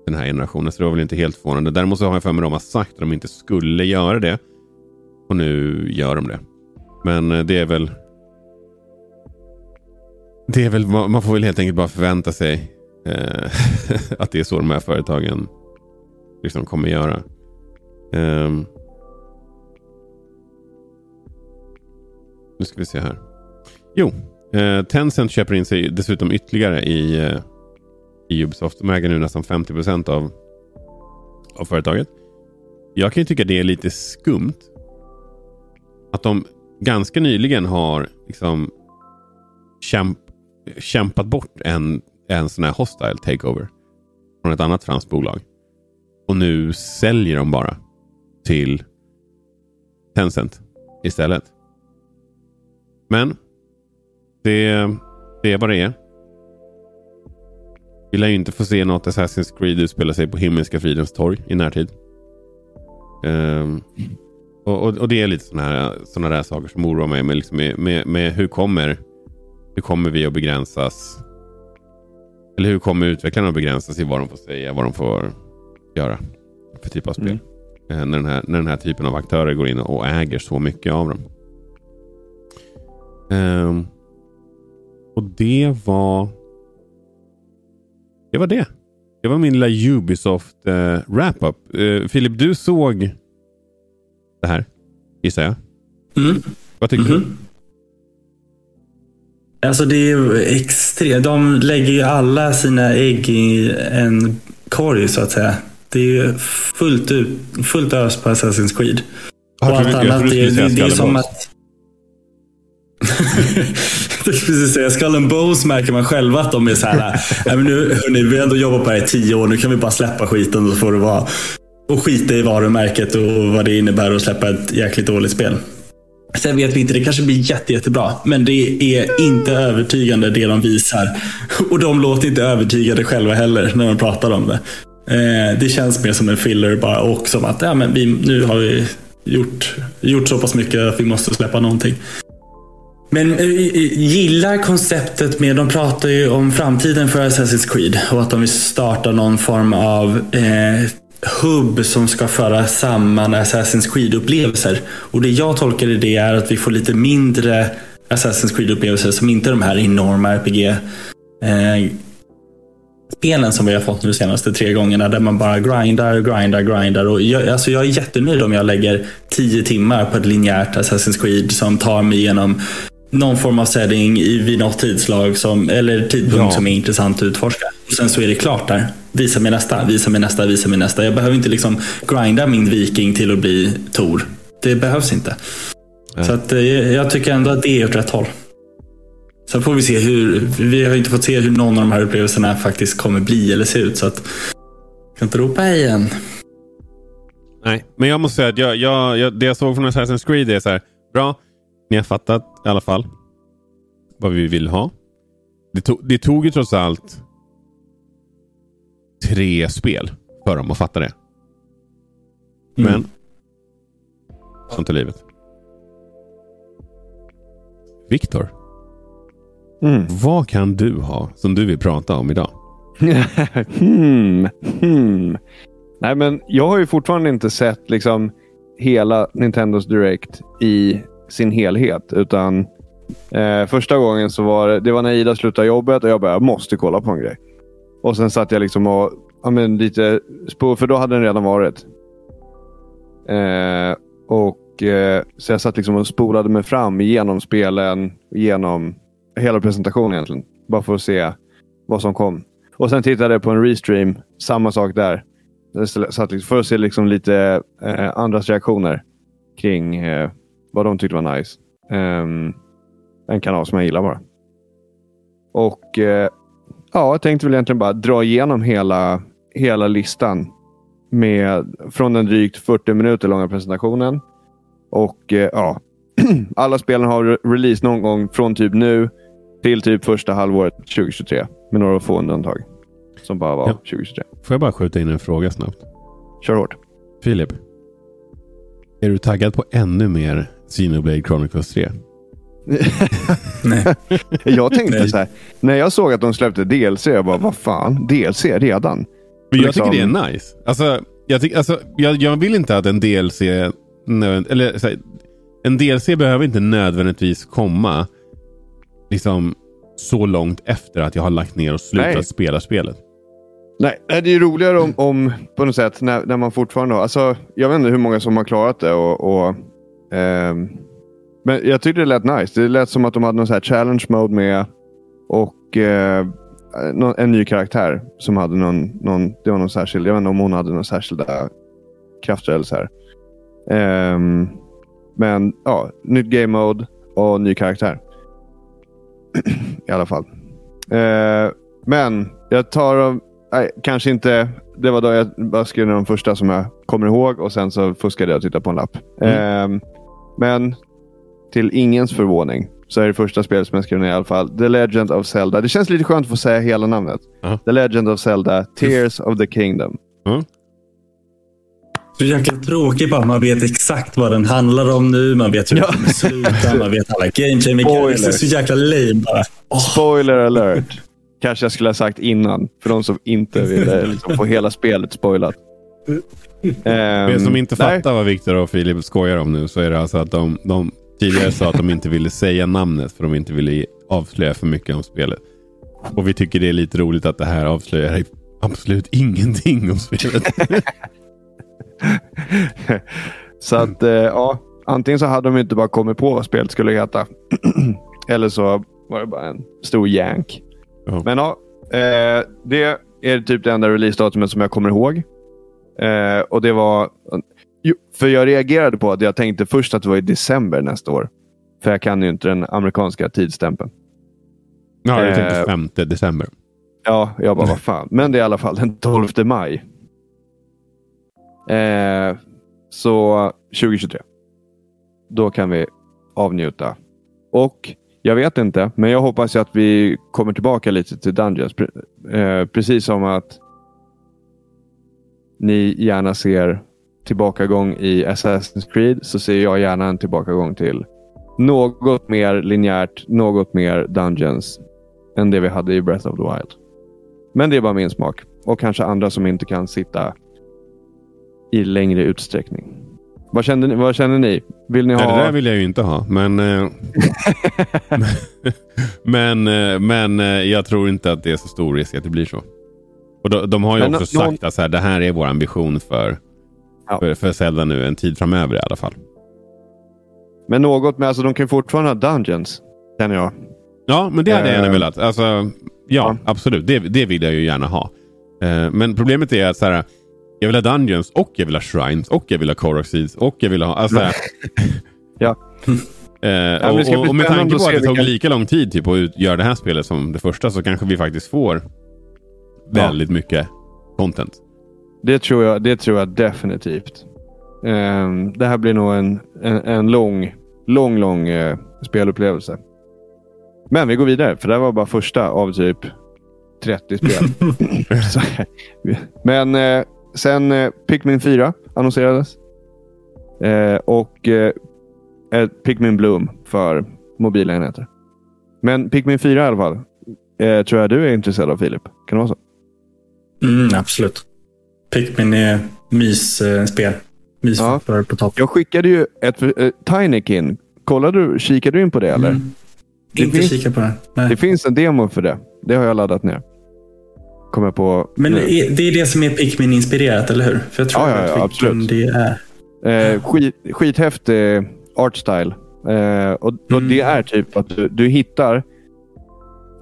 Speaker 2: den här generationen. Så det var väl inte helt förvånande. Däremot så har jag för mig att de har sagt att de inte skulle göra det. Och nu gör de det. Men eh, det är väl det är väl, man får väl helt enkelt bara förvänta sig eh, att det är så de här företagen liksom kommer göra. Um, nu ska vi se här. Jo, eh, Tencent köper in sig dessutom ytterligare i, eh, i Ubisoft. De äger nu nästan 50 procent av, av företaget. Jag kan ju tycka det är lite skumt. Att de ganska nyligen har liksom kämp kämpat bort en, en sån här hostile takeover från ett annat franskt bolag. Och nu säljer de bara till Tencent istället. Men det, det är vad det är. Vi lär ju inte få se något Assassin's Creed utspela sig på Himmelska fridens torg i närtid. Um, och, och, och, det är lite sådana här, såna där saker som oroar mig med, liksom med, med, med hur kommer hur kommer vi att begränsas? Eller hur kommer utvecklarna att begränsas i vad de får säga, vad de får göra för typ av spel? Mm. Eh, när, den här, när den här typen av aktörer går in och äger så mycket av dem. Um, och det var... Det var det. Det var min lilla Ubisoft uh, wrap-up. Uh, Filip, du såg det här, gissar jag.
Speaker 3: Mm.
Speaker 2: Vad tycker mm -hmm. du?
Speaker 3: Alltså det är ju extremt. De lägger ju alla sina ägg i en korg så att säga. Det är ju fullt, ut, fullt ös på Assassin's Creed.
Speaker 2: Och allt annat, det, det, det är som att
Speaker 3: precis säga. Skull and Bones märker man själva att de är så här. men nu, hörni, vi har ändå jobbat på det här i tio år. Nu kan vi bara släppa skiten. Och, får det vara, och skita i varumärket och vad det innebär att släppa ett jäkligt dåligt spel. Sen vet vi inte, det kanske blir jätte, jättebra. Men det är inte övertygande det de visar. Och de låter inte övertygade själva heller när de pratar om det. Eh, det känns mer som en filler bara och som att ja, men vi, nu har vi gjort, gjort så pass mycket att vi måste släppa någonting. Men eh, eh, eh, gillar konceptet med, de pratar ju om framtiden för Assassin's Creed och att de vill starta någon form av eh, hubb som ska föra samman Assassin's Creed-upplevelser. Och det jag tolkar i det är att vi får lite mindre Assassin's Creed-upplevelser som inte är de här enorma RPG eh, spelen som vi har fått nu de senaste tre gångerna där man bara grindar, grindar, grindar. Och jag, alltså jag är jättenöjd om jag lägger tio timmar på ett linjärt Assassin's Creed som tar mig igenom någon form av setting vid något tidslag som, eller tidpunkt ja. som är intressant att utforska. Och sen så är det klart där. Visa mig nästa, visa mig nästa, visa mig nästa. Jag behöver inte liksom grinda min viking till att bli Tor. Det behövs inte. Ja. Så att, eh, jag tycker ändå att det är åt rätt håll. Sen får vi se hur, vi har inte fått se hur någon av de här upplevelserna faktiskt kommer bli eller se ut. Så att, kan inte ropa igen.
Speaker 2: Nej, men jag måste säga att jag, jag, jag, det jag såg från Assassin's Creed är så här. Bra, ni har fattat i alla fall vad vi vill ha. Det, to det tog ju trots allt tre spel för dem att fatta det. Men mm. sånt är livet. Viktor. Mm. Vad kan du ha som du vill prata om idag?
Speaker 1: hmm, hmm. Nej, men jag har ju fortfarande inte sett liksom hela Nintendos Direct i sin helhet. Utan eh, första gången så var det, det var när Ida slutade jobbet och jag bara, jag måste kolla på en grej. Och sen satt jag liksom och, ja men lite, för då hade den redan varit. Eh, och eh, Så jag satt liksom och spolade mig fram genom spelen, genom hela presentationen egentligen. Bara för att se vad som kom. Och sen tittade jag på en restream, samma sak där. Satt liksom, för att se liksom lite eh, andras reaktioner kring eh, vad de tyckte var nice. Um, en kanal som jag gillar bara. Och uh, ja, jag tänkte väl egentligen bara dra igenom hela, hela listan med, från den drygt 40 minuter långa presentationen. Och uh, ja, alla spelen har release någon gång från typ nu till typ första halvåret 2023. Med några få undantag. Som bara var ja. 2023.
Speaker 2: Får jag bara skjuta in en fråga snabbt?
Speaker 1: Kör hårt.
Speaker 2: Filip. Är du taggad på ännu mer Xenoblade Chronicles 3?
Speaker 1: Nej. jag tänkte Nej. så här. När jag såg att de släppte DLC. Jag bara, vad fan? DLC redan?
Speaker 2: Men jag liksom... tycker det är nice. Alltså, jag, tyck, alltså, jag, jag vill inte att en DLC... Eller, här, en DLC behöver inte nödvändigtvis komma liksom så långt efter att jag har lagt ner och slutat Nej. spela spelet.
Speaker 1: Nej, det är ju roligare om, om, på något sätt när, när man fortfarande har... Alltså, jag vet inte hur många som har klarat det. och, och eh, Men jag tyckte det lät nice. Det lät som att de hade någon så här challenge mode med. Och eh, en ny karaktär som hade någon, någon, det var någon särskild, jag vet inte om hon hade några särskilda krafter eller så här. Eh, men ja, nytt game mode och ny karaktär. I alla fall. Eh, men jag tar dem nej, kanske inte. Det var då jag bara skrev de första som jag kommer ihåg och sen så fuskade jag och tittade på en lapp. Mm. Eh, men till ingens förvåning så är det första spelet som jag skrev ner i alla fall. The Legend of Zelda. Det känns lite skönt att få säga hela namnet. Uh -huh. The Legend of Zelda, Tears of the Kingdom. Uh -huh.
Speaker 3: Så jäkla tråkigt bara. Man vet exakt vad den handlar om nu. Man vet hur ja. den kommer sluta. Man vet alla game changer. Det är så jäkla lame bara.
Speaker 1: Oh. Spoiler alert. Kanske jag skulle ha sagt innan. För de som inte ville liksom, få hela spelet spoilat.
Speaker 2: Er som inte nej. fattar vad Viktor och Filip skojar om nu så är det alltså att de, de tidigare sa att de inte ville säga namnet för de inte ville avslöja för mycket om spelet. Och vi tycker det är lite roligt att det här avslöjar absolut ingenting om spelet.
Speaker 1: så att, eh, ja. Antingen så hade de inte bara kommit på vad spelet skulle heta. Eller så var det bara en stor jank. Oh. Men ja, eh, det är typ det enda releasedatumet som jag kommer ihåg. Eh, och det var... För jag reagerade på att jag tänkte först att det var i december nästa år. För jag kan ju inte den amerikanska tidsstämpeln.
Speaker 2: Ja, jag tänkte 5 eh, december.
Speaker 1: Ja, jag bara vad fan. Men det är i alla fall den 12 maj. Eh, så 2023. Då kan vi avnjuta. Och jag vet inte, men jag hoppas att vi kommer tillbaka lite till Dungeons. Eh, precis som att ni gärna ser tillbakagång i Assassin's Creed så ser jag gärna en tillbakagång till något mer linjärt, något mer Dungeons än det vi hade i Breath of the Wild. Men det är bara min smak och kanske andra som inte kan sitta i längre utsträckning. Vad känner ni? Vad känner ni? Vill ni
Speaker 2: Nej,
Speaker 1: ha...
Speaker 2: det där vill jag ju inte ha. Men, eh, men, eh, men eh, jag tror inte att det är så stor risk att det blir så. Och de, de har ju
Speaker 1: Men
Speaker 2: också
Speaker 1: nå-
Speaker 2: sagt att så här, det här är vår ambition för,
Speaker 1: Ja.
Speaker 2: för, för Zelda nu en tid framöver i alla fall.
Speaker 1: Men något med, alltså de kan fortfarande ha dungeons. Känner jag.
Speaker 2: Ja, men det hade jag gärna
Speaker 1: Eh,
Speaker 2: velat. Alltså, ja,
Speaker 1: ja.
Speaker 2: absolut. Det, det vill jag ju gärna ha. Eh, men problemet är att så här, jag vill ha Dungeons och jag vill ha Shrines och jag vill ha Korok Seeds och jag vill ha... Alltså,
Speaker 1: Ja.
Speaker 2: eh, och,
Speaker 1: bli
Speaker 2: och med tanke
Speaker 1: att
Speaker 2: på att det tog lika lång tid typ, att göra det här spelet som det första så kanske vi faktiskt får väldigt mycket content.
Speaker 1: Det tror jag, det tror jag definitivt. Ehm, det här blir nog en, en, en lång, lång, lång eh, spelupplevelse. Men vi går vidare, för det här var bara första av typ 30 spel. Men eh, sen eh, Pikmin 4 annonserades. Och eh, Pikmin Bloom för mobilenheter. Men Pikmin 4 i alla fall. Tror jag du är intresserad av Filip. Kan det vara så?
Speaker 3: Mm, absolut. Pikmin är mysspel. Mys
Speaker 1: Ja.
Speaker 3: för på topp.
Speaker 1: Jag skickade ju ett uh, Tinykin. Kollade du, kikade du in på det eller?
Speaker 3: Mm.
Speaker 1: Det
Speaker 3: Inte
Speaker 1: finns-
Speaker 3: kika på den. Nej.
Speaker 1: Det finns en demo för det. Det har jag laddat ner. Kommer jag på
Speaker 3: Men
Speaker 1: nu.
Speaker 3: är- det är det som är Pikmin-inspirerat, eller hur? För jag tror
Speaker 1: Ja, ja, ja,
Speaker 3: att vilken
Speaker 1: absolut.
Speaker 3: det är.
Speaker 1: Eh, skit, skithäftig artstyle. Eh, och, och
Speaker 3: Mm.
Speaker 1: Det är typ att du, du hittar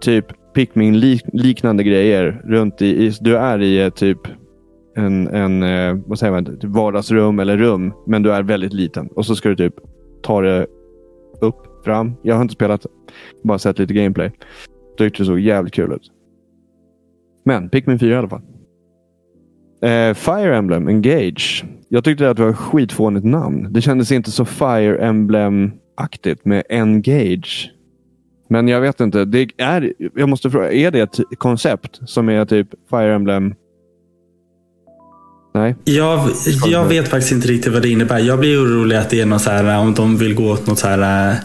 Speaker 1: typ Pikmin-liknande grejer runt i, i... Du är i eh, typ en, en eh, vad säger man, typ vardagsrum eller rum, men du är väldigt liten. Och så ska du typ ta det upp, fram. Jag har inte spelat, bara sett lite gameplay. Tyckte det såg jävligt kul ut. Men Pikmin 4 i alla fall. Eh, Fire Emblem Engage. Jag tyckte att det var ett skitfånigt namn. Det kändes inte så Fire Emblem-aktigt med Engage. Men jag vet inte. Det är, jag måste fråga, är det ett koncept som är typ Fire Emblem? Nej.
Speaker 3: Jag, jag vet faktiskt inte riktigt vad det innebär. Jag blir orolig att det är något så här, om de vill gå åt något så här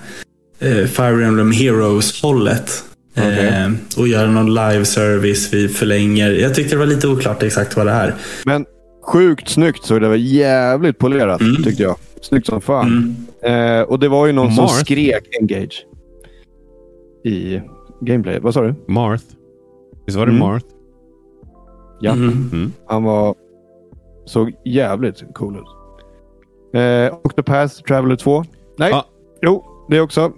Speaker 3: eh, Fire Emblem Heroes-hållet.
Speaker 1: Okej.
Speaker 3: Eh, och göra någon live service vi förlänger. Jag tyckte det var lite oklart exakt vad det är.
Speaker 1: Men sjukt snyggt så det var jävligt polerat
Speaker 3: Mm.
Speaker 1: tyckte jag. Snyggt som fan.
Speaker 3: Mm.
Speaker 1: Eh, och det var ju någon som
Speaker 2: Marth.
Speaker 1: skrek Engage. I gameplay. Vad sa du?
Speaker 2: Marth. Visst var det
Speaker 1: Mm.
Speaker 2: Marth?
Speaker 1: Ja.
Speaker 3: Mm.
Speaker 1: Han var, såg jävligt cool ut. Eh, Octopath Traveler 2. Nej,
Speaker 2: Ja.
Speaker 1: jo, det också.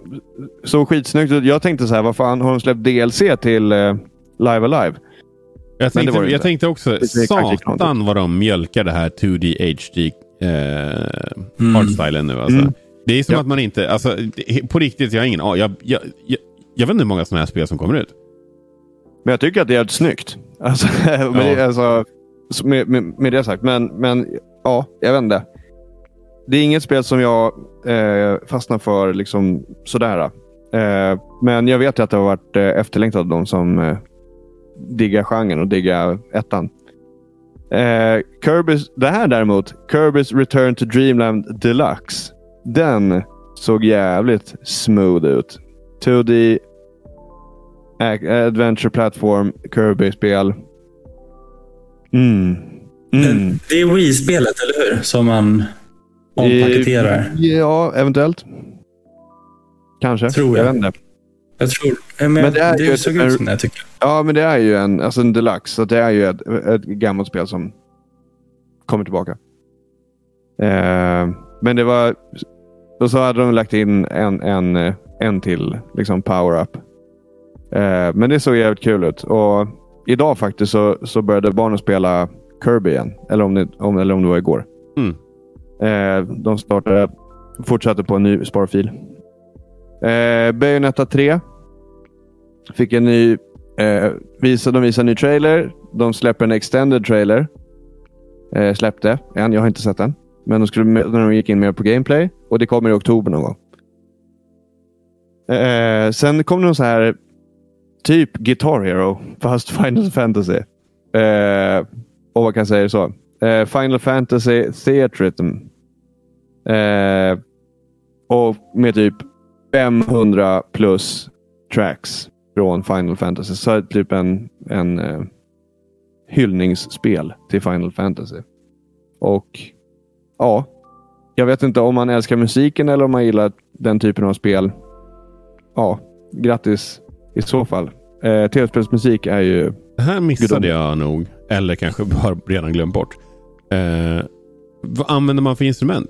Speaker 1: Såg skitsnyggt ut. Jag tänkte så här, vad fan har de släppt DLC till eh, Live Alive?
Speaker 2: Jag tänkte, jag tänkte också, satan vad de mjölkar det här 2D HD eh,
Speaker 3: Mm.
Speaker 2: artstylen nu. Alltså.
Speaker 1: Mm.
Speaker 2: Det är som
Speaker 1: Ja.
Speaker 2: att man inte, alltså, på riktigt, jag har ingen. Jag, jag, jag, jag vet inte hur många sådana här spel som kommer ut.
Speaker 1: Men jag tycker att det är jävligt snyggt. Alltså, med, det, alltså, så med, med, med det sagt. Men, men ja, jag vet inte. Det är inget spel som jag eh, fastnar för liksom sådär. Eh, men jag vet ju att det har varit eh, efterlängtat av de som eh, diggar genren och diggar ettan. Eh, Kirby's, det här däremot, Kirby's Return to Dreamland Deluxe. Den såg jävligt smooth ut. 2D Ac- Adventure Platform Kirby-spel. Mm. Mm.
Speaker 3: Det är Wii-spelet, eller hur? Som man ompaketerar.
Speaker 1: Ja, eventuellt. Kanske.
Speaker 3: Tror jag.
Speaker 1: vet inte.
Speaker 3: Jag tror. Men,
Speaker 1: Men det är
Speaker 3: det
Speaker 1: ju
Speaker 3: såg ut som det, jag tycker
Speaker 1: Ja, men det är ju en, alltså en deluxe. Så det är ju ett, ett gammalt spel som kommer tillbaka. Eh, men det var... Och så hade de lagt in en, en, eh, en till liksom power-up. Eh, men det såg jävligt kul ut. Och idag faktiskt så, så började barnen spela Kirby igen. Eller om det, om, eller om det var igår.
Speaker 2: Mm.
Speaker 1: Eh, de startade, fortsatte på en ny sparfil. Eh, Bayonetta 3 fick en ny Eh, visa, de visar en ny trailer. De släpper en extended trailer. Eh, släppte en. Jag har inte sett den. Men de skulle, när de gick in mer på gameplay. Och det kommer i oktober någon gång. Eh, eh, sen kom det någon så här typ Guitar Hero. Fast Final Fantasy. Eh, och vad kan jag säga så? Eh, Final Fantasy Theatrhythm. Eh, och med typ 500 plus tracks från Final Fantasy. Så är det typ en, en eh, hyllningsspel till Final Fantasy. Och ja, jag vet inte om man älskar musiken eller om man gillar den typen av spel. Ja, grattis i så fall. Eh, Tv-spelsmusik är ju...
Speaker 2: Det här missade jag nog. Eller kanske bara redan glömt bort. Eh, vad använder man för instrument?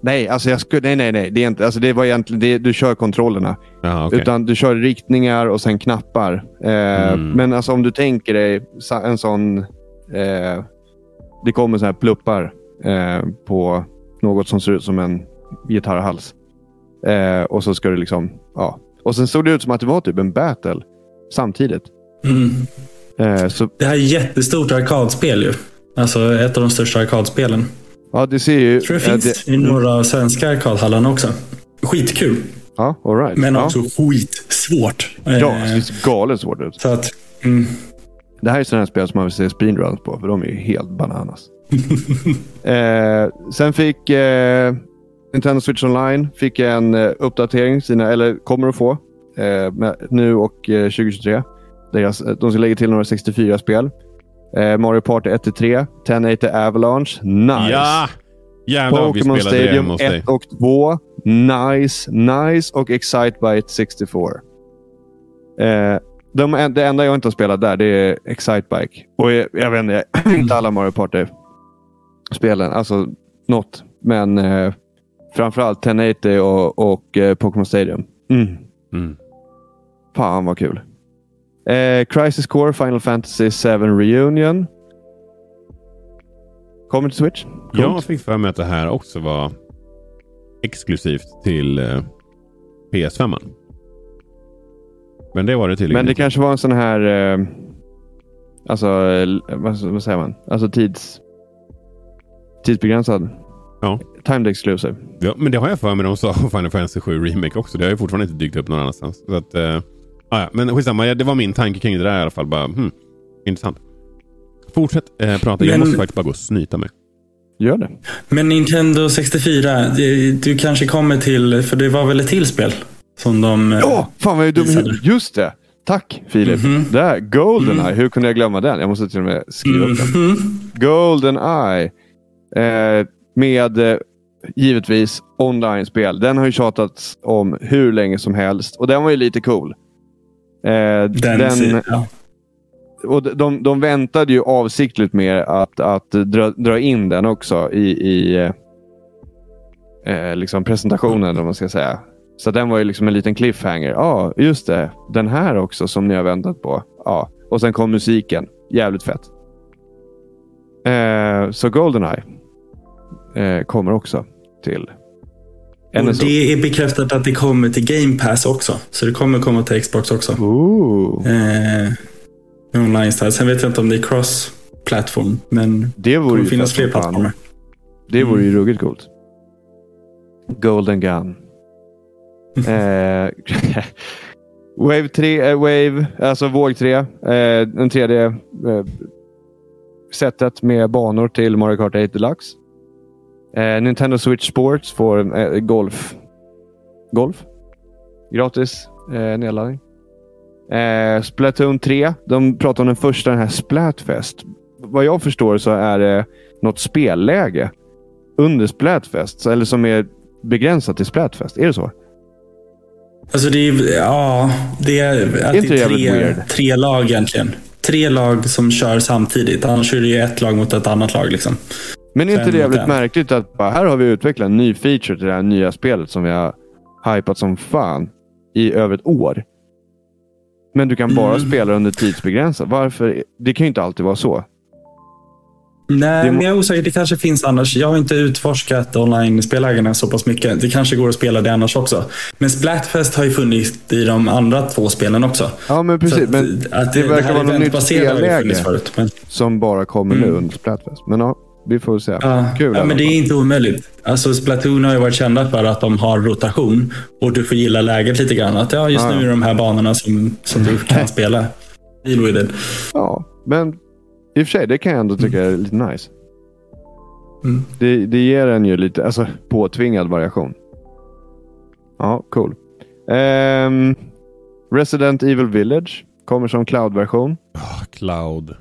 Speaker 1: Nej, alltså jag skulle, nej, nej, nej. Det, är inte, alltså det var egentligen, det, du kör kontrollerna.
Speaker 2: Jaha, okej.
Speaker 1: Utan du kör riktningar och sen knappar. Eh,
Speaker 2: Mm.
Speaker 1: Men alltså om du tänker dig en sån... Eh, det kommer så här pluppar eh, på något som ser ut som en gitarrhals. Eh, och så ska du liksom... Ja. Och sen såg det ut som att det var typ en battle samtidigt.
Speaker 3: Mm.
Speaker 1: Eh, så
Speaker 3: Det här är ett jättestort arkadspel ju. Alltså ett av de största arkadspelen.
Speaker 1: ja, det ser ju...
Speaker 3: Jag tror det
Speaker 1: eh,
Speaker 3: finns i några svenska arkadhallarna också. Skitkul.
Speaker 1: Ja, all right.
Speaker 3: Men
Speaker 1: ja.
Speaker 3: också skitsvårt.
Speaker 1: Ja,
Speaker 3: Eh,
Speaker 1: det ser galet svårt ut.
Speaker 3: Så att, mm,
Speaker 1: Det här är sådana här spel som man vill se speedruns på, för de är ju helt bananas. eh, sen fick eh, Nintendo Switch Online fick en eh, uppdatering, sina, eller kommer att få, eh, nu och eh, 2023. Deras, eh, de ska lägga till några 64-spel. Eh, Mario Party 1-3, 1080 Avalanche, nice.
Speaker 2: Ja! Jävlar
Speaker 1: Pokémon Stadium
Speaker 2: hemma hos dig.
Speaker 1: 1 och 2. Nice, nice och Excitebike 64. Eh, de, det enda jag inte har spelat där det är Excitebike. Och jag, jag vet inte, inte alla Mario Party-spelen. Alltså något. Men eh, framförallt 1080 och, och eh, Pokémon Stadium. Mm.
Speaker 2: Mm.
Speaker 1: Fan vad kul. Eh, Crisis Core Final Fantasy 7 Reunion. Kommer till Switch. Coolt.
Speaker 2: Jag fick för mig att det här också var exklusivt till eh, PS5. -man. Men det var det tydligen
Speaker 1: Men det
Speaker 2: inte.
Speaker 1: kanske var en sån här... Eh, alltså, vad, vad säger man? Alltså tids... Tidsbegränsad.
Speaker 2: Ja.
Speaker 1: Timed exclusive.
Speaker 2: Ja, men det har jag för mig de sa om Final Fantasy 7 Remake också. Det har ju fortfarande inte dykt upp någon annanstans. Så att, eh, ah, ja. Men skitsamma, Ja, det var min tanke kring det där i alla fall. Bara, hmm, intressant. Fortsätt eh, prata. Jag
Speaker 3: Men-
Speaker 2: måste faktiskt bara gå och snyta mig.
Speaker 1: Gör det.
Speaker 3: Men Nintendo 64, det- du kanske kommer till, för det var väl ett till spel? Som de... eh,
Speaker 1: Åh, fan vad jag är dum
Speaker 3: visade.
Speaker 1: Just det. Tack Filip.
Speaker 3: Mhm.
Speaker 1: Där, Goldeneye. Hur kunde jag glömma den? Jag måste till och med skriva upp den.
Speaker 3: Mhm.
Speaker 1: Goldeneye. Eh, med eh, givetvis online-spel. Den har ju tjatats om hur länge som helst. Och den var ju lite cool. Eh,
Speaker 3: Den,
Speaker 1: den, och de- de, de väntade ju avsiktligt med att, att dra, dra in den också i, i eh, eh, liksom presentationen, vad man ska säga. Så den var ju liksom en liten cliffhanger. Ja, just det. Den här också som ni har väntat på. Ja. Och sen kom musiken. Jävligt fett. Eh, så Goldeneye eh, kommer också till
Speaker 3: Och
Speaker 1: NSO.
Speaker 3: det är bekräftat att det kommer till Game Pass också. Så det kommer komma till Xbox också.
Speaker 1: Ooh.
Speaker 3: Eh, online style. Sen vet jag inte om det är cross-platform. Men det kommer finnas fler plattformar.
Speaker 1: Det vore
Speaker 3: Mm.
Speaker 1: ju ruggigt coolt. Golden Gun. eh, Wave 3, eh, Wave, alltså våg 3. Eh, den tredje eh, sättet med banor till Mario Kart 8 Deluxe. Eh, Nintendo Switch Sports får eh, golf. Golf? Gratis eh, nedladdning. Eh, Splatoon 3. De pratar om den första, den här Splatfest. Vad jag förstår så är det något spelläge under Splatfest. Eller som är begränsat till Splatfest. Är det så?
Speaker 3: Alltså det är, ja, det är, att det är tre, tre lag egentligen. Tre lag som kör samtidigt. Annars är det ju ett lag mot ett annat lag. Liksom.
Speaker 1: Men är inte det jävligt märkligt att bara, här har vi utvecklat en ny feature till det här nya spelet som vi har hypat som fan i över ett år. Men du kan bara
Speaker 3: Mm.
Speaker 1: spela under tidsbegränsat. Varför? Det kan ju inte alltid vara så.
Speaker 3: Nej,
Speaker 1: Det
Speaker 3: men jag är osäker. Det kanske finns annars. Jag har inte utforskat online-spellägena så pass mycket. Det kanske går att spela det annars också. Men Splatfest har ju funnits i de andra två spelen också.
Speaker 1: Ja, men precis.
Speaker 3: att,
Speaker 1: Men
Speaker 3: att
Speaker 1: det verkar
Speaker 3: här
Speaker 1: vara något nytt spelläge.
Speaker 3: Förut, men,
Speaker 1: som bara kommer nu
Speaker 3: Mm.
Speaker 1: under Splatfest. Men ja, vi får se.
Speaker 3: ja,
Speaker 1: Kul
Speaker 3: ja, men det är inte omöjligt. Alltså Splatoon har ju varit kända för att de har rotation. Och du får gilla läget lite grann. Att ja, just
Speaker 1: Ja,
Speaker 3: nu är de här banorna som, som du kan spela. Deal with it.
Speaker 1: Ja, men i och för sig, det kan jag ändå tycka är lite nice.
Speaker 3: Mm.
Speaker 1: Det, det ger en ju lite alltså, påtvingad variation. Ja, cool. Ehm, Resident Evil Village kommer som cloud-version.
Speaker 2: Ah, cloud.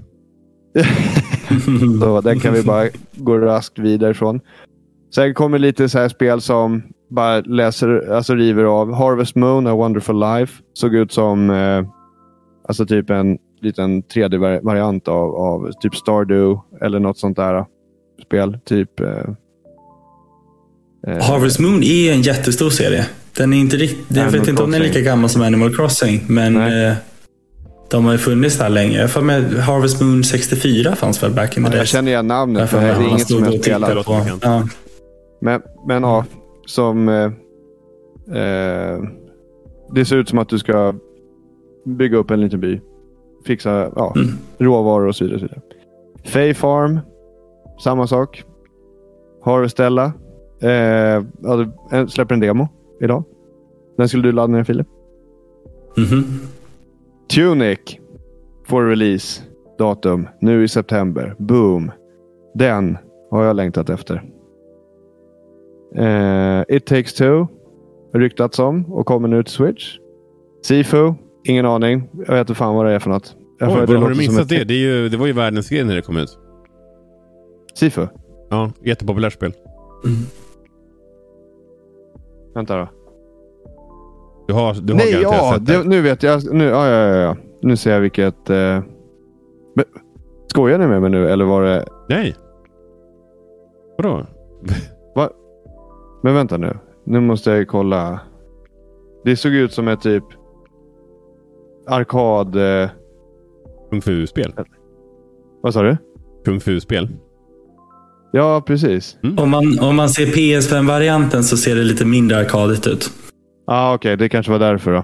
Speaker 1: Så den kan vi bara gå raskt vidare ifrån. Sen kommer lite så här spel som bara läser, alltså river av. Harvest Moon, A Wonderful Life. Såg ut som eh, alltså typ en liten 3D-variant av, av typ Stardew eller något sånt där spel. Typ... Eh,
Speaker 3: eh, Harvest Moon är en jättestor serie. Den är inte riktigt, jag vet inte om den är lika gammal som Animal Crossing, men eh, de har ju funnits där länge. Jag med Harvest Moon 64 fanns väl back in the
Speaker 1: days. Jag känner igen namnet, det är inget som jag spelar. Ja. Men, men ja, som... Eh, eh, det ser ut som att du ska bygga upp en liten by. Fixa ja, mm. råvaror och så vidare. Och så vidare. Fay Farm, samma sak. Harvestella. Eh, släpper en demo idag. Den skulle du ladda ner Filip.
Speaker 3: Mm -hmm.
Speaker 1: Tunic får release datum nu i september. Boom. Den har jag längtat efter. Uh, It takes two. Ryktats om och kommer nu till Switch. Sifu. Ingen aning. Jag vet inte fan vad det är för något.
Speaker 2: Jag Oj, det har du missat det? Det, är ju, det var ju världens grej när det kom ut.
Speaker 1: Sifu?
Speaker 2: Ja, jättepopulärt spel.
Speaker 1: Mm. Vänta då.
Speaker 2: Du har, du har
Speaker 1: Nej, ja, sett det. Nu vet jag. Nu, ja, ja, ja, ja. nu ser jag vilket... Eh... Men, skojar ni med mig nu eller var det...
Speaker 2: Nej. Vadå?
Speaker 1: Va? Men vänta nu. Nu måste jag kolla. Det såg ut som ett typ arkad... Eh...
Speaker 2: Kung fu-spel.
Speaker 1: Vad sa du?
Speaker 2: Kung fu-spel.
Speaker 1: Ja, precis.
Speaker 3: Mm. Om, man, om man ser PS5-varianten så ser det lite mindre arkadigt ut.
Speaker 1: Ja, ah, okej. Okay. Det kanske var därför då.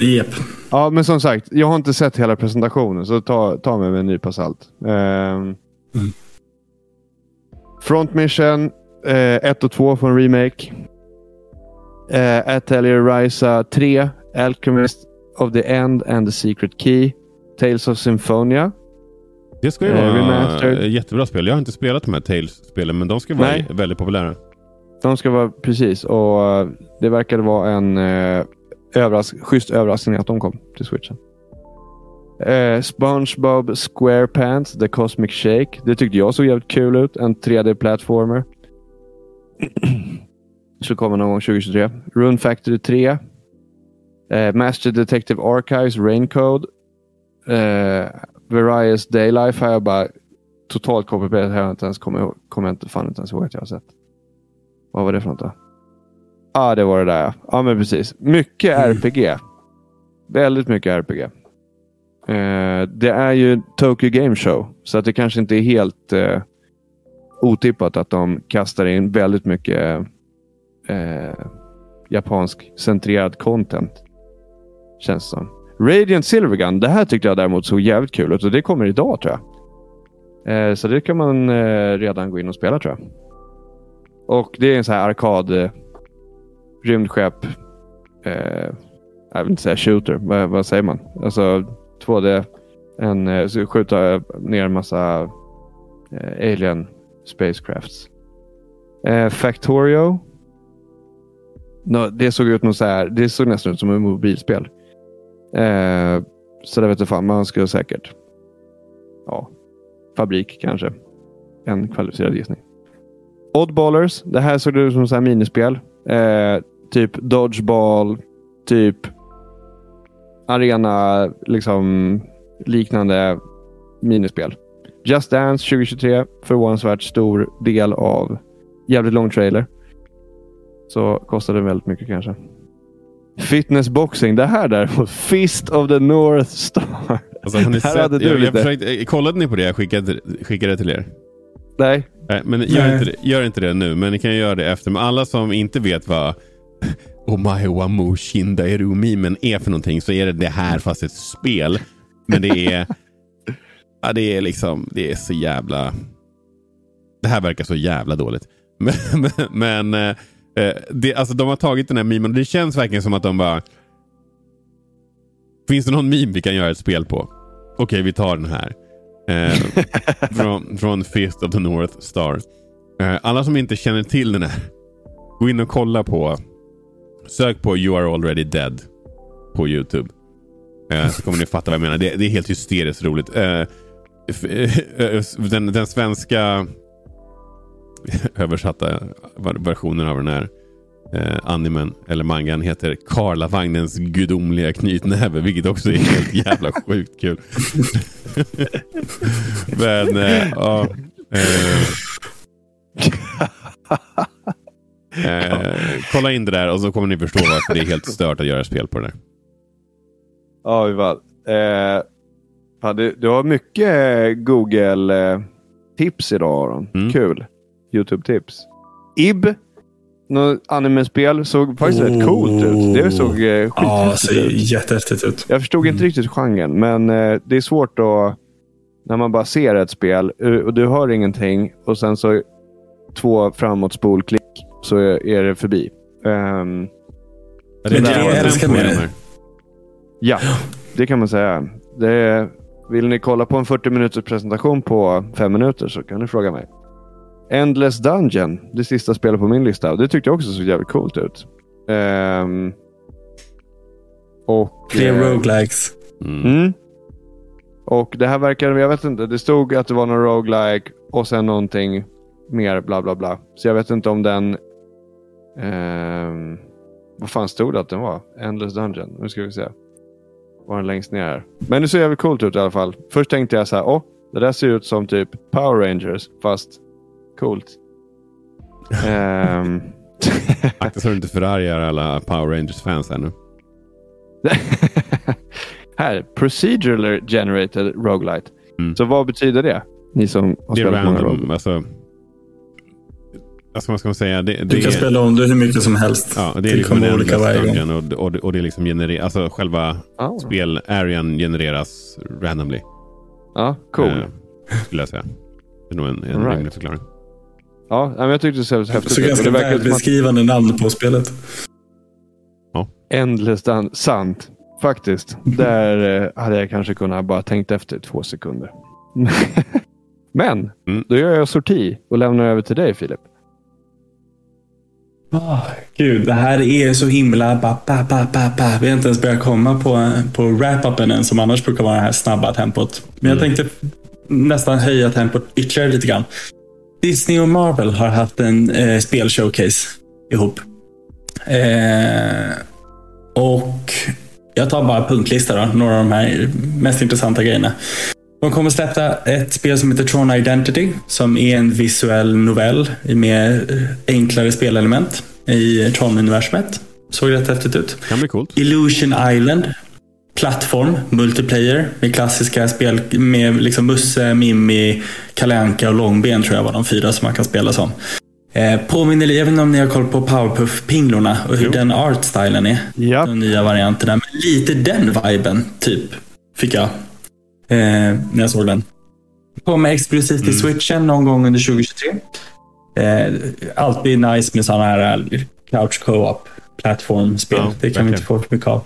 Speaker 3: Yep.
Speaker 1: Ja, men som sagt. Jag har inte sett hela presentationen, så ta, ta mig med en nypa salt. Um, mm. Front Mission 1 eh, och 2 från Remake. Eh, Atelier Ryza 3. Alchemist of the End and the Secret Key. Tales of Symphonia.
Speaker 2: Det ska ju eh, vara jättebra spel. Jag har inte spelat de här Tales-spelen, men de ska vara Nej. väldigt populära.
Speaker 1: De ska vara precis och eh, det verkade vara en eh, överras schysst överraskning att de kom till switchen. Eh, SpongeBob SquarePants The Cosmic Shake. Det tyckte jag såg jävligt kul ut. En 3D-plattformer. Skulle kommer någon gång 2023. Rune Factory 3. Eh, Master Detective Archives Raincode. Eh, Various Daylife har jag bara totalt copy-paste. Jag inte ens kommer inte, fan inte ens ihåg att jag har sett. Vad var det för något då? Ja, ah, det var det där ja. men precis. Mycket mm. RPG. Väldigt mycket RPG. Uh, det är ju Tokyo Game Show, så att det kanske inte är helt uh, otippat att de kastar in väldigt mycket uh, japansk centrerad content. Känns som. Radiant Silvergun. Det här tyckte jag däremot såg jävligt kul ut och det kommer idag tror jag. så det kan man redan gå in och spela tror jag. Och det är en sån här arkad eh, rymdskepp. Eh, jag vill inte säga shooter. Vad, vad säger man? Alltså 2D. En, eh, skjuta ner en massa eh, alien spacecrafts. Eh, Factorio. No, det såg ut något så här. Det såg nästan ut som ett mobilspel. Eh, så det vet jag fan. Man skulle säkert. Ja, fabrik kanske. En kvalificerad gissning. Oddballers. Det här såg ut som så här minispel. Eh, typ Dodgeball. Typ arena liksom liknande minispel. Just Dance 2023. Förvånansvärt stor del av jävligt lång trailer. Så kostade väldigt mycket kanske. Fitness boxing. Det här däremot. Fist of the North Star.
Speaker 2: Alltså, har ni sett, jag, jag försökte, kollade ni på det jag skickade, skickade till er?
Speaker 1: Nej.
Speaker 2: Nej men gör, Nej. Inte det, gör inte det nu, men ni kan göra det efter. Men alla som inte vet vad Omae Wamu Shindairu-mimen är för någonting så är det det här fast ett spel. Men det är... ja, det är liksom... Det är så jävla... Det här verkar så jävla dåligt. Men, men eh, det, alltså, de har tagit den här memen och det känns verkligen som att de bara... Finns det någon meme vi kan göra ett spel på? Okej, okay, vi tar den här. Eh, från, från Fist of the North Star. Eh, alla som inte känner till den här, gå in och kolla på, sök på You are already dead på YouTube. Eh, så kommer ni fatta vad jag menar. Det, det är helt hysteriskt roligt. Eh, eh, den, den, svenska översatta versionen av den här eh, animen eller mangan heter Karlavagnens gudomliga knytnäve. Vilket också är helt jävla sjukt kul. Men eh, ja. Eh, eh, kolla in det där och så kommer ni förstå varför det är helt stört att göra spel på det där.
Speaker 1: Ja, Ivan. Eh, fan, du, du har mycket Google-tips idag Aron.
Speaker 2: Mm.
Speaker 1: Kul. YouTube-tips. Ib, något anime-spel, såg faktiskt rätt coolt ut. Det såg eh,
Speaker 3: Ja,
Speaker 1: skithäftigt
Speaker 3: ser
Speaker 1: ut.
Speaker 3: jättehäftigt ut.
Speaker 1: Jag förstod inte riktigt genren, men eh, det är svårt att... När man bara ser ett spel eh, och du hör ingenting och sen så två framåt spolklick så är är det förbi. Ehm,
Speaker 2: Ja,
Speaker 3: Men det
Speaker 2: tempo i
Speaker 3: med
Speaker 2: de
Speaker 3: det-
Speaker 1: ja, det kan man säga. Det är, vill ni kolla på en 40 minuters presentation på fem minuter så kan ni fråga mig. Endless Dungeon, det sista spelet på min lista. Det tyckte jag också såg jävligt coolt ut. Ehm, och,
Speaker 3: Fler
Speaker 1: eh,
Speaker 3: roguelikes.
Speaker 2: Mm.
Speaker 1: Mm. Och det här verkar, jag vet inte, det stod att det var någon roguelike och sen någonting mer bla bla bla. Så jag vet inte om den... ehm, vad fan stod det att den var? Endless Dungeon. Nu ska vi se. Var den längst ner här. Men det ser jävligt coolt ut i alla fall. Först tänkte jag så här, åh, det där ser ut som typ Power Rangers, fast coolt. Ehm,
Speaker 2: Akta så du inte förargar alla Power Rangers-fans här nu.
Speaker 1: här, Procedurally Generated Roguelite.
Speaker 2: Mm.
Speaker 1: Så vad betyder det? Ni som har
Speaker 2: Det är random. Alltså, alltså, vad ska man säga? Det, det
Speaker 3: Du kan
Speaker 2: är,
Speaker 3: spela om det hur mycket som helst.
Speaker 2: Ja, det är liksom
Speaker 3: kommer olika varje gång.
Speaker 2: och, och, det- och det är liksom genererar, alltså själva
Speaker 1: Ah.
Speaker 2: spel-arean genereras randomly.
Speaker 1: Ja, cool.
Speaker 2: Eh, skulle jag säga. Det är nog en, en
Speaker 1: right.
Speaker 2: rimlig förklaring.
Speaker 1: Ja, jag tyckte det såg häftigt
Speaker 3: Så
Speaker 1: ut. Och
Speaker 3: ganska
Speaker 1: som att
Speaker 3: välbeskrivande namn på spelet.
Speaker 1: Endless Dun- Sant. Faktiskt. Där eh, hade jag kanske kunnat bara tänkt efter två sekunder. men,
Speaker 2: Mm.
Speaker 1: då gör jag sorti och lämnar över till dig Filip.
Speaker 3: Oh, Gud, det här är så himla... Ba, ba, ba, ba, ba. Vi har inte ens börjat komma på, på wrap-upen än, som annars brukar vara det här snabba tempot. Men jag tänkte nästan höja tempot ytterligare lite grann. Disney och Marvel har haft en eh, spelshowcase ihop. Eh, och jag tar bara punktlista då, några av de här mest intressanta grejerna. De kommer släppa ett spel som heter Tron Identity, som är en visuell novell med enklare spelelement i Tron-universumet. Såg rätt häftigt ut.
Speaker 2: Kan bli coolt.
Speaker 3: Illusion Island. Plattform, multiplayer med klassiska spel med liksom Musse, Mimmi, Kalle Anka och Långben tror jag var de fyra som man kan spela som. Eh, påminner jag vet inte om ni har koll på Powerpuff-pinglorna och hur
Speaker 2: Jo.
Speaker 3: den artstylen är.
Speaker 1: Ja.
Speaker 3: De nya varianterna. Men lite den viben, typ, fick jag. Eh, när jag såg den. Kommer exklusivt till switchen någon gång under 2023. Eh, alltid nice med sådana här eh, couch co-op plattformspel.
Speaker 2: Ja,
Speaker 3: det kan vi inte
Speaker 2: verkligen.
Speaker 3: få för mycket av.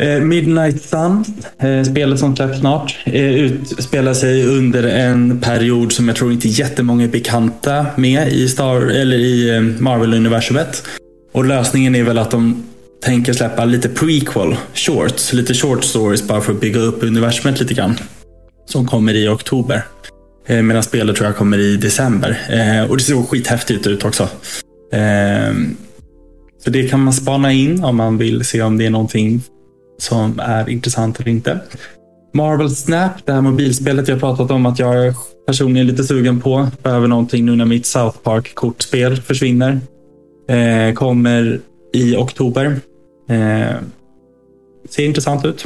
Speaker 3: Eh, Midnight Sun, eh, spelet som släpps snart, eh, utspelar sig under en period som jag tror inte jättemånga är bekanta med i, Star, eller i Marvel-universumet. Och lösningen är väl att de tänker släppa lite prequel shorts, lite short stories bara för att bygga upp universumet lite grann. Som kommer i oktober. Medan spelet tror jag kommer i december. Och det ser skithäftigt ut också. Så det kan man spana in om man vill se om det är någonting som är intressant eller inte. Marvel Snap, det här mobilspelet jag pratat om att jag personligen är lite sugen på. Behöver någonting nu när mitt South Park-kortspel försvinner. Eh, kommer i oktober. Eh, ser intressant ut.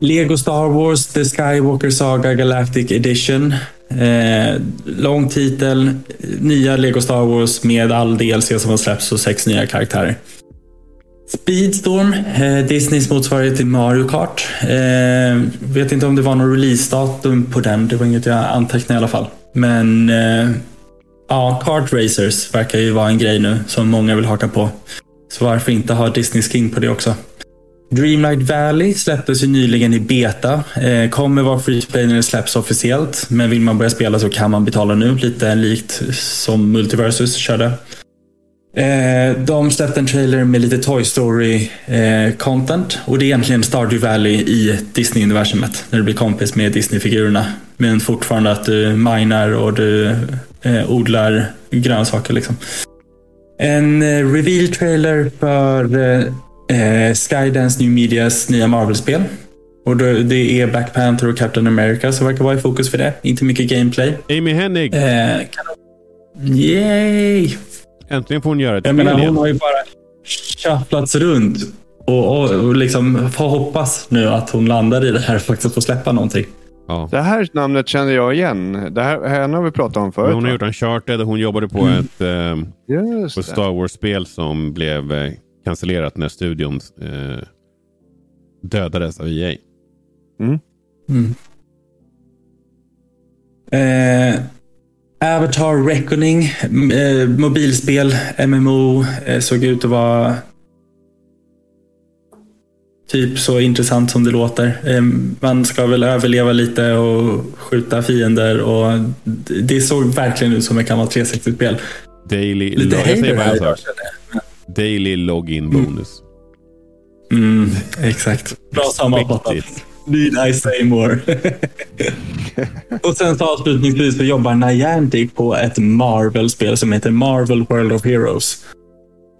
Speaker 3: Lego Star Wars The Skywalker Saga Galactic Edition. Eh, lång titel. Nya Lego Star Wars med all DLC som har släppts och sex nya karaktärer. Speedstorm, eh, Disneys motsvarighet till Mario Kart. Eh, vet inte om det var någon releasedatum på den. Det var inget jag antecknade i alla fall. Men eh, ja, Kart Racers verkar ju vara en grej nu som många vill haka på. Så varför inte ha Disney skin på det också? Dreamlight Valley släpptes ju nyligen i beta. Eh, kommer vara free to play när det släpps officiellt. Men vill man börja spela så kan man betala nu. Lite likt som Multiversus körde. Eh, de släppte en trailer med lite Toy Story-content. och det är egentligen Stardew Valley i Disney-universumet. När du blir kompis med Disney-figurerna. Men fortfarande att du minar och du eh, odlar grönsaker. Liksom. En eh, reveal-trailer för eh, Skydance New Medias nya Marvel-spel. Och det är Black Panther och Captain America som verkar vara i fokus för det. Inte mycket gameplay.
Speaker 2: Amy Hennig!
Speaker 3: Eh, yay!
Speaker 2: Äntligen får hon göra ett
Speaker 3: Jag menar, hon har ju bara shufflats runt. Och, och, och liksom får hoppas nu att hon landar i det här och faktiskt får släppa någonting.
Speaker 2: Ja.
Speaker 1: Det här namnet känner jag igen. Det här, henne har vi pratat om förut.
Speaker 2: Men hon har
Speaker 1: va?
Speaker 2: gjort Uncharted och hon jobbade på
Speaker 3: Mm.
Speaker 2: ett eh, på
Speaker 1: det.
Speaker 2: Star Wars-spel som blev eh, cancellerat när studion eh, dödades av EA.
Speaker 3: Eh, Avatar Reckoning, eh, mobilspel, MMO, eh, såg ut att vara typ så intressant som det låter. Eh, man ska väl överleva lite och skjuta fiender och det såg verkligen ut som ett gammalt 360-spel.
Speaker 2: Daily,
Speaker 3: Lite
Speaker 2: jag säger bara en sak. Daily login bonus.
Speaker 3: Mm, exakt. Bra sammanfattat. Need I say more? och sen så avslutningsvis så jobbar Niantic på ett Marvel-spel som heter Marvel World of Heroes.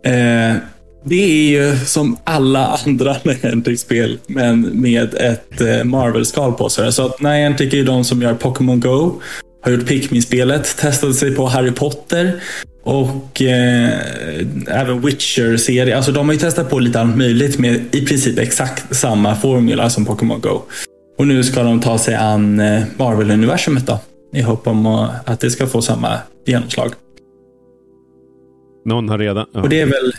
Speaker 3: Eh, det är ju som alla andra Niantic-spel, men med ett eh, Marvel-skal på sig. Så att Niantic är ju de som gör Pokémon Go, har gjort Pikmin-spelet, testade sig på Harry Potter och eh, även Witcher-serie. Alltså de har ju testat på lite allt möjligt med i princip exakt samma formula som Pokémon Go. Och nu ska de ta sig an eh, Marvel-universumet då. I hopp om att det ska få samma genomslag.
Speaker 2: Någon har redan... Ja,
Speaker 3: Och det är väl...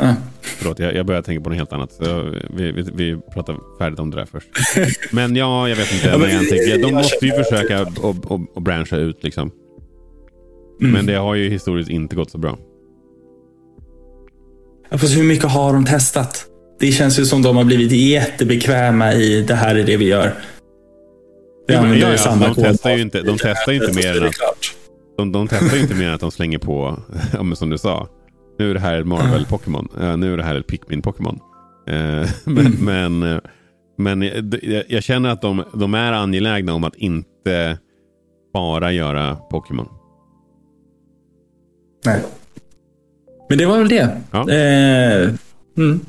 Speaker 3: Ja.
Speaker 2: Förlåt, jag, jag började tänka på något helt annat. Så vi, vi, vi pratar färdigt om det där först. Men ja, jag vet inte.
Speaker 3: Ja, men-
Speaker 2: Niantic, de
Speaker 3: jag
Speaker 2: måste ju försöka och, och, och branscha ut liksom.
Speaker 3: Mm.
Speaker 2: Men det har ju historiskt inte gått så bra.
Speaker 3: Ja, Fast hur mycket har de testat? Det känns ju som de har blivit jättebekväma i det här är det vi gör. Vi
Speaker 2: Ja,
Speaker 3: använder
Speaker 2: ja, ja,
Speaker 3: samma
Speaker 2: de
Speaker 3: kod.
Speaker 2: testar ju inte- de testar ju inte mer
Speaker 3: är
Speaker 2: än att-. De, de testar ju inte mer än att de slänger på, ja, som du sa. Nu är det här ett Marvel-Pokémon. Eh, nu är det här ett Pikmin-Pokémon. Eh, men
Speaker 3: Mm.
Speaker 2: men, eh, men jag, jag känner att de, de är angelägna om att inte bara göra Pokémon.
Speaker 3: Nej. Men det var väl det.
Speaker 2: Ja.
Speaker 3: Eh, mm.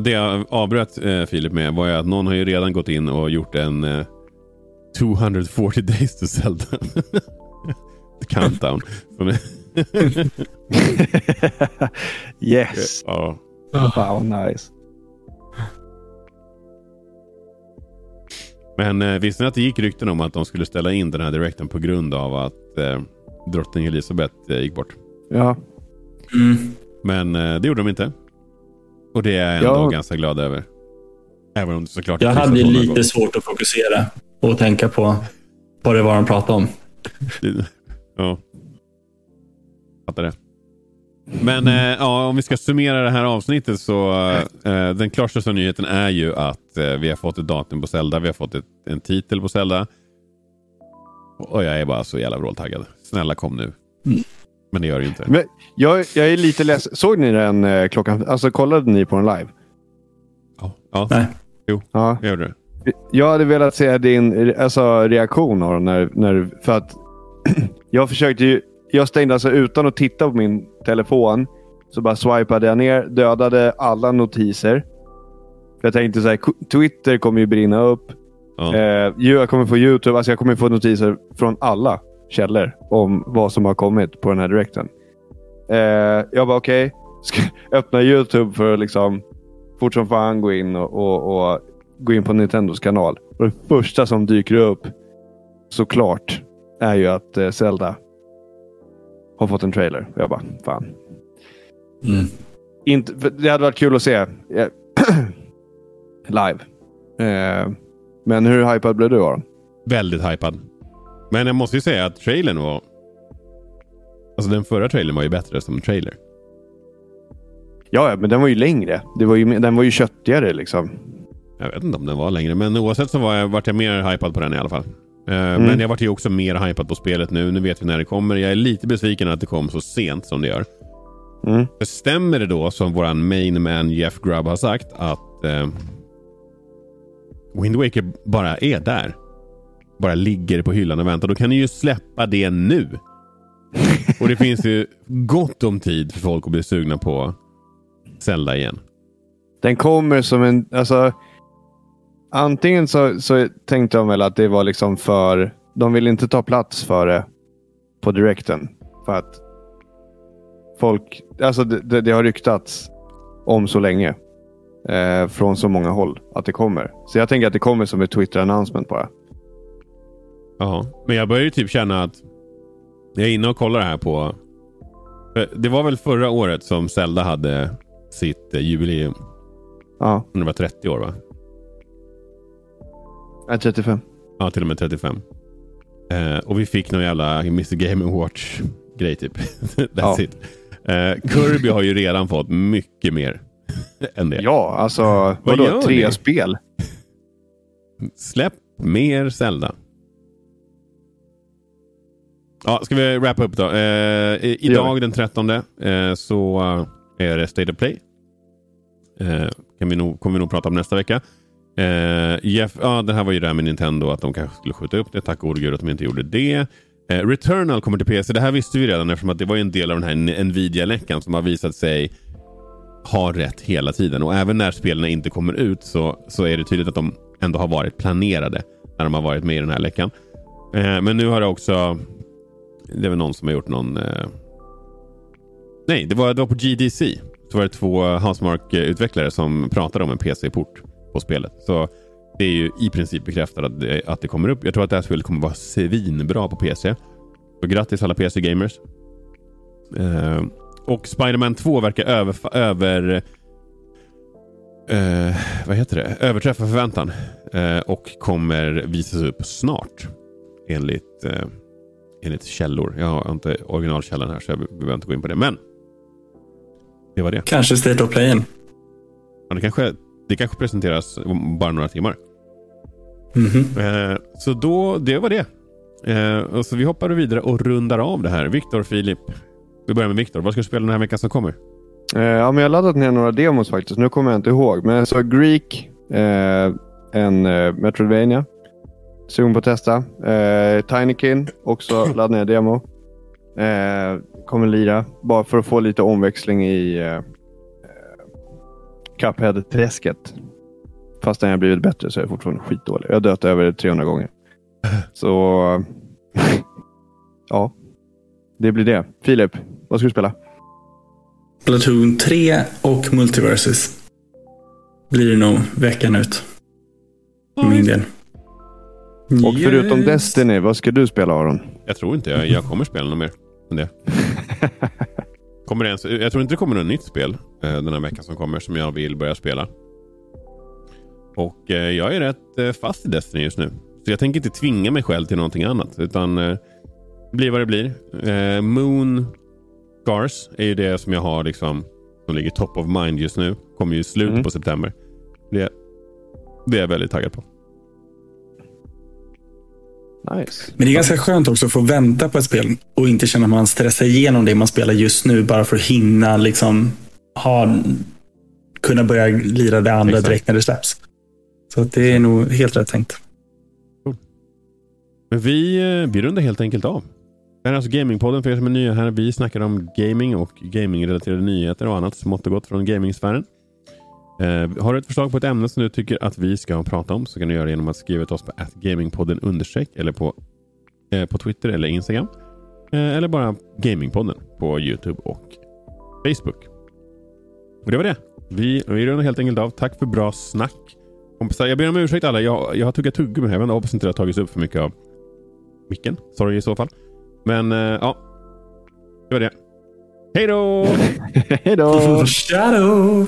Speaker 2: Det jag avbröt eh, Filip med var ju att någon har ju redan gått in och gjort en eh, 240 days to Zelda. Countdown.
Speaker 1: Yes.
Speaker 2: ja.
Speaker 1: Wow, nice.
Speaker 2: Men eh, visste ni att det gick rykten om att de skulle ställa in den här direkten på grund av att eh, drottning Elisabeth eh, gick bort?
Speaker 1: Ja.
Speaker 3: Mm.
Speaker 2: Men eh, det gjorde de inte. Och det är jag ändå
Speaker 1: Ja.
Speaker 2: ganska glad över. Även om det såklart
Speaker 3: Jag hade lite
Speaker 2: gått.
Speaker 3: svårt att fokusera och tänka på vad det var de pratade om.
Speaker 2: Ja. Fattar det. Men eh, ja, om vi ska summera det här avsnittet så eh, den klart största nyheten är ju att eh, vi har fått ett datum på Zelda. Vi har fått ett, en titel på Zelda. Och jag är bara så jävla vråltaggad. Snälla kom nu.
Speaker 3: Mm.
Speaker 2: Men det gör det ju inte.
Speaker 1: Men jag, jag är lite ledsen. Såg ni den eh, klockan? Alltså kollade ni på den live?
Speaker 2: Ja, ja
Speaker 3: Nej.
Speaker 1: Ja.
Speaker 2: jag gjorde det.
Speaker 1: Jag hade velat se din alltså, reaktion den när, när För att jag försökte ju... Jag stängde alltså utan att titta på min telefon. Så bara swipade jag ner, dödade alla notiser. Jag tänkte så här, Twitter kommer ju brinna upp.
Speaker 2: Ja.
Speaker 1: Eh, jag kommer få YouTube, alltså jag kommer få notiser från alla källor om vad som har kommit på den här direkten. Eh, jag bara okej, ska öppna YouTube för att liksom fort som fan gå in och, och, och gå in på Nintendos kanal. Och det första som dyker upp såklart är ju att eh, Zelda har fått en trailer. Jag bara, fan.
Speaker 3: Mm.
Speaker 1: Inte, det hade varit kul att se eh, live. Eh, men hur hypad blev du Aron?
Speaker 2: Väldigt hypad. Men jag måste ju säga att trailern var... Alltså den förra trailern var ju bättre som trailer.
Speaker 1: Ja, men den var ju längre. Det var ju, den var ju köttigare liksom.
Speaker 2: Jag vet inte om den var längre, men oavsett så var jag, vart jag mer hypad på den i alla fall. Eh, Men jag vart ju också mer hypad på spelet nu. Nu vet vi när det kommer. Jag är lite besviken att det kom så sent som det gör.
Speaker 1: Mm.
Speaker 2: Stämmer det då som våran main man Jeff Grubb har sagt att eh, Wind Waker bara är där. Bara ligger på hyllan och väntar. Då kan ni ju släppa det nu. och det finns ju gott om tid för folk att bli sugna på Zelda igen.
Speaker 1: Den kommer som en... Alltså, antingen så, så tänkte de väl att det var liksom för... De vill inte ta plats för det på direkten. För att folk... Alltså det, det, det har ryktats om så länge. Eh, från så många håll att det kommer. Så jag tänker att det kommer som ett Twitter-announcement bara.
Speaker 2: Ja, men jag börjar ju typ känna att jag är inne och kollar här på... Det var väl förra året som Zelda hade sitt eh, jubileum.
Speaker 1: Ja,
Speaker 2: Det var 30 år va?
Speaker 1: är 35.
Speaker 2: Ja, till och med 35. Eh, och vi fick någon jävla Mr Game Watch grej typ. That's
Speaker 1: Ja.
Speaker 2: it. Eh, Kirby har ju redan fått mycket mer än det.
Speaker 1: Ja, alltså
Speaker 2: Vad
Speaker 1: vadå?
Speaker 2: gör
Speaker 1: Tre
Speaker 2: ni?
Speaker 1: spel?
Speaker 2: Släpp mer Zelda. Ja, ska vi wrappa upp då? Eh, idag den 13 eh, så eh, är det State of Play. Eh, kan vi nog, kommer vi nog prata om nästa vecka. Eh, Jeff, ja, det här var ju det här med Nintendo, att de kanske skulle skjuta upp det. Tack gode gud att de inte gjorde det. Eh, Returnal kommer till PC. Det här visste vi redan eftersom att det var ju en del av den här Nvidia-läckan som har visat sig ha rätt hela tiden. Och även när spelen inte kommer ut så, så är det tydligt att de ändå har varit planerade när de har varit med i den här läckan. Men nu har det också... Det är väl någon som har gjort någon... Eh, nej, det var, det var på GDC. Så var det två Housemark-utvecklare som pratade om en PC-port på spelet. Så det är ju i princip bekräftat att det, att det kommer upp. Jag tror att det här spelet kommer vara svinbra på PC. Så grattis alla PC-gamers. Eh, och Spider-Man 2 verkar över... över eh, vad heter det? Överträffa förväntan. Eh, och kommer visas upp snart. Enligt, eh, enligt källor. Jag har inte originalkällan här så jag behöver inte gå in på det. Men det var det.
Speaker 3: Kanske State of Playen.
Speaker 2: Ja, det, kanske, det kanske presenteras om bara några timmar.
Speaker 3: Mhm.
Speaker 2: Eh, så då, det var det. Eh, och så vi hoppar vidare och rundar av det här. Viktor, Filip. Vi börjar med Viktor. Vad ska du spela den här veckan som kommer?
Speaker 1: Eh, ja, men jag har laddat ner några demos faktiskt. Nu kommer jag inte ihåg. Men jag sa Greek, eh, en eh, Metroidvania. Sugen på att testa. Eh, Tinykin, också laddat ner demo. Eh, kommer lira, bara för att få lite omväxling i eh, Cuphead-träsket. Fast den har blivit bättre så är jag fortfarande skitdålig. Jag har dött över 300 gånger. Så ja, det blir det. Filip, vad ska du spela?
Speaker 3: Splatoon 3 och Multiverses. Blir det nog veckan ut. För min del.
Speaker 1: Och förutom. Destiny, vad ska du spela Aron?
Speaker 2: Jag tror inte jag, jag kommer spela något mer än det. Kommer det ens, jag tror inte det kommer något nytt spel eh, den här veckan som kommer som jag vill börja spela. Och eh, jag är rätt eh, fast i Destiny just nu. Så jag tänker inte tvinga mig själv till någonting annat. Utan eh, blir vad det blir. Moon Scars är ju det som jag har liksom som ligger top of mind just nu. Kommer ju i slutet
Speaker 1: Mm.
Speaker 2: på september. Det, det är jag väldigt taggad på.
Speaker 1: Nice.
Speaker 3: Men det är ganska skönt också att få vänta på ett spel och inte känna att man stressar igenom det man spelar just nu bara för att hinna liksom ha, kunna börja lira det andra
Speaker 2: Exakt.
Speaker 3: direkt när det släpps. Så det är nog helt rätt tänkt.
Speaker 2: Men vi, eh, vi rundar helt enkelt av. Det här är alltså Gamingpodden för er som är nya här. Vi snackar om gaming och gamingrelaterade nyheter och annat smått och gott från gamingsfären. Eh, har du ett förslag på ett ämne som du tycker att vi ska prata om så kan du göra det genom att skriva till oss på gamingpodden understreck eller på, eh, på Twitter eller Instagram. Eh, eller bara Gamingpodden på Youtube och Facebook. Och det var det. Vi, vi rundar helt enkelt av. Tack för bra snack. Kompisar, jag ber om ursäkt alla. Jag, jag har tuggat tuggummi här. Jag hoppas inte det har tagits upp för mycket av micken. Sorry i så fall. Men eh, ja, det var det. Hej då!
Speaker 1: Hej då!
Speaker 3: Shadow!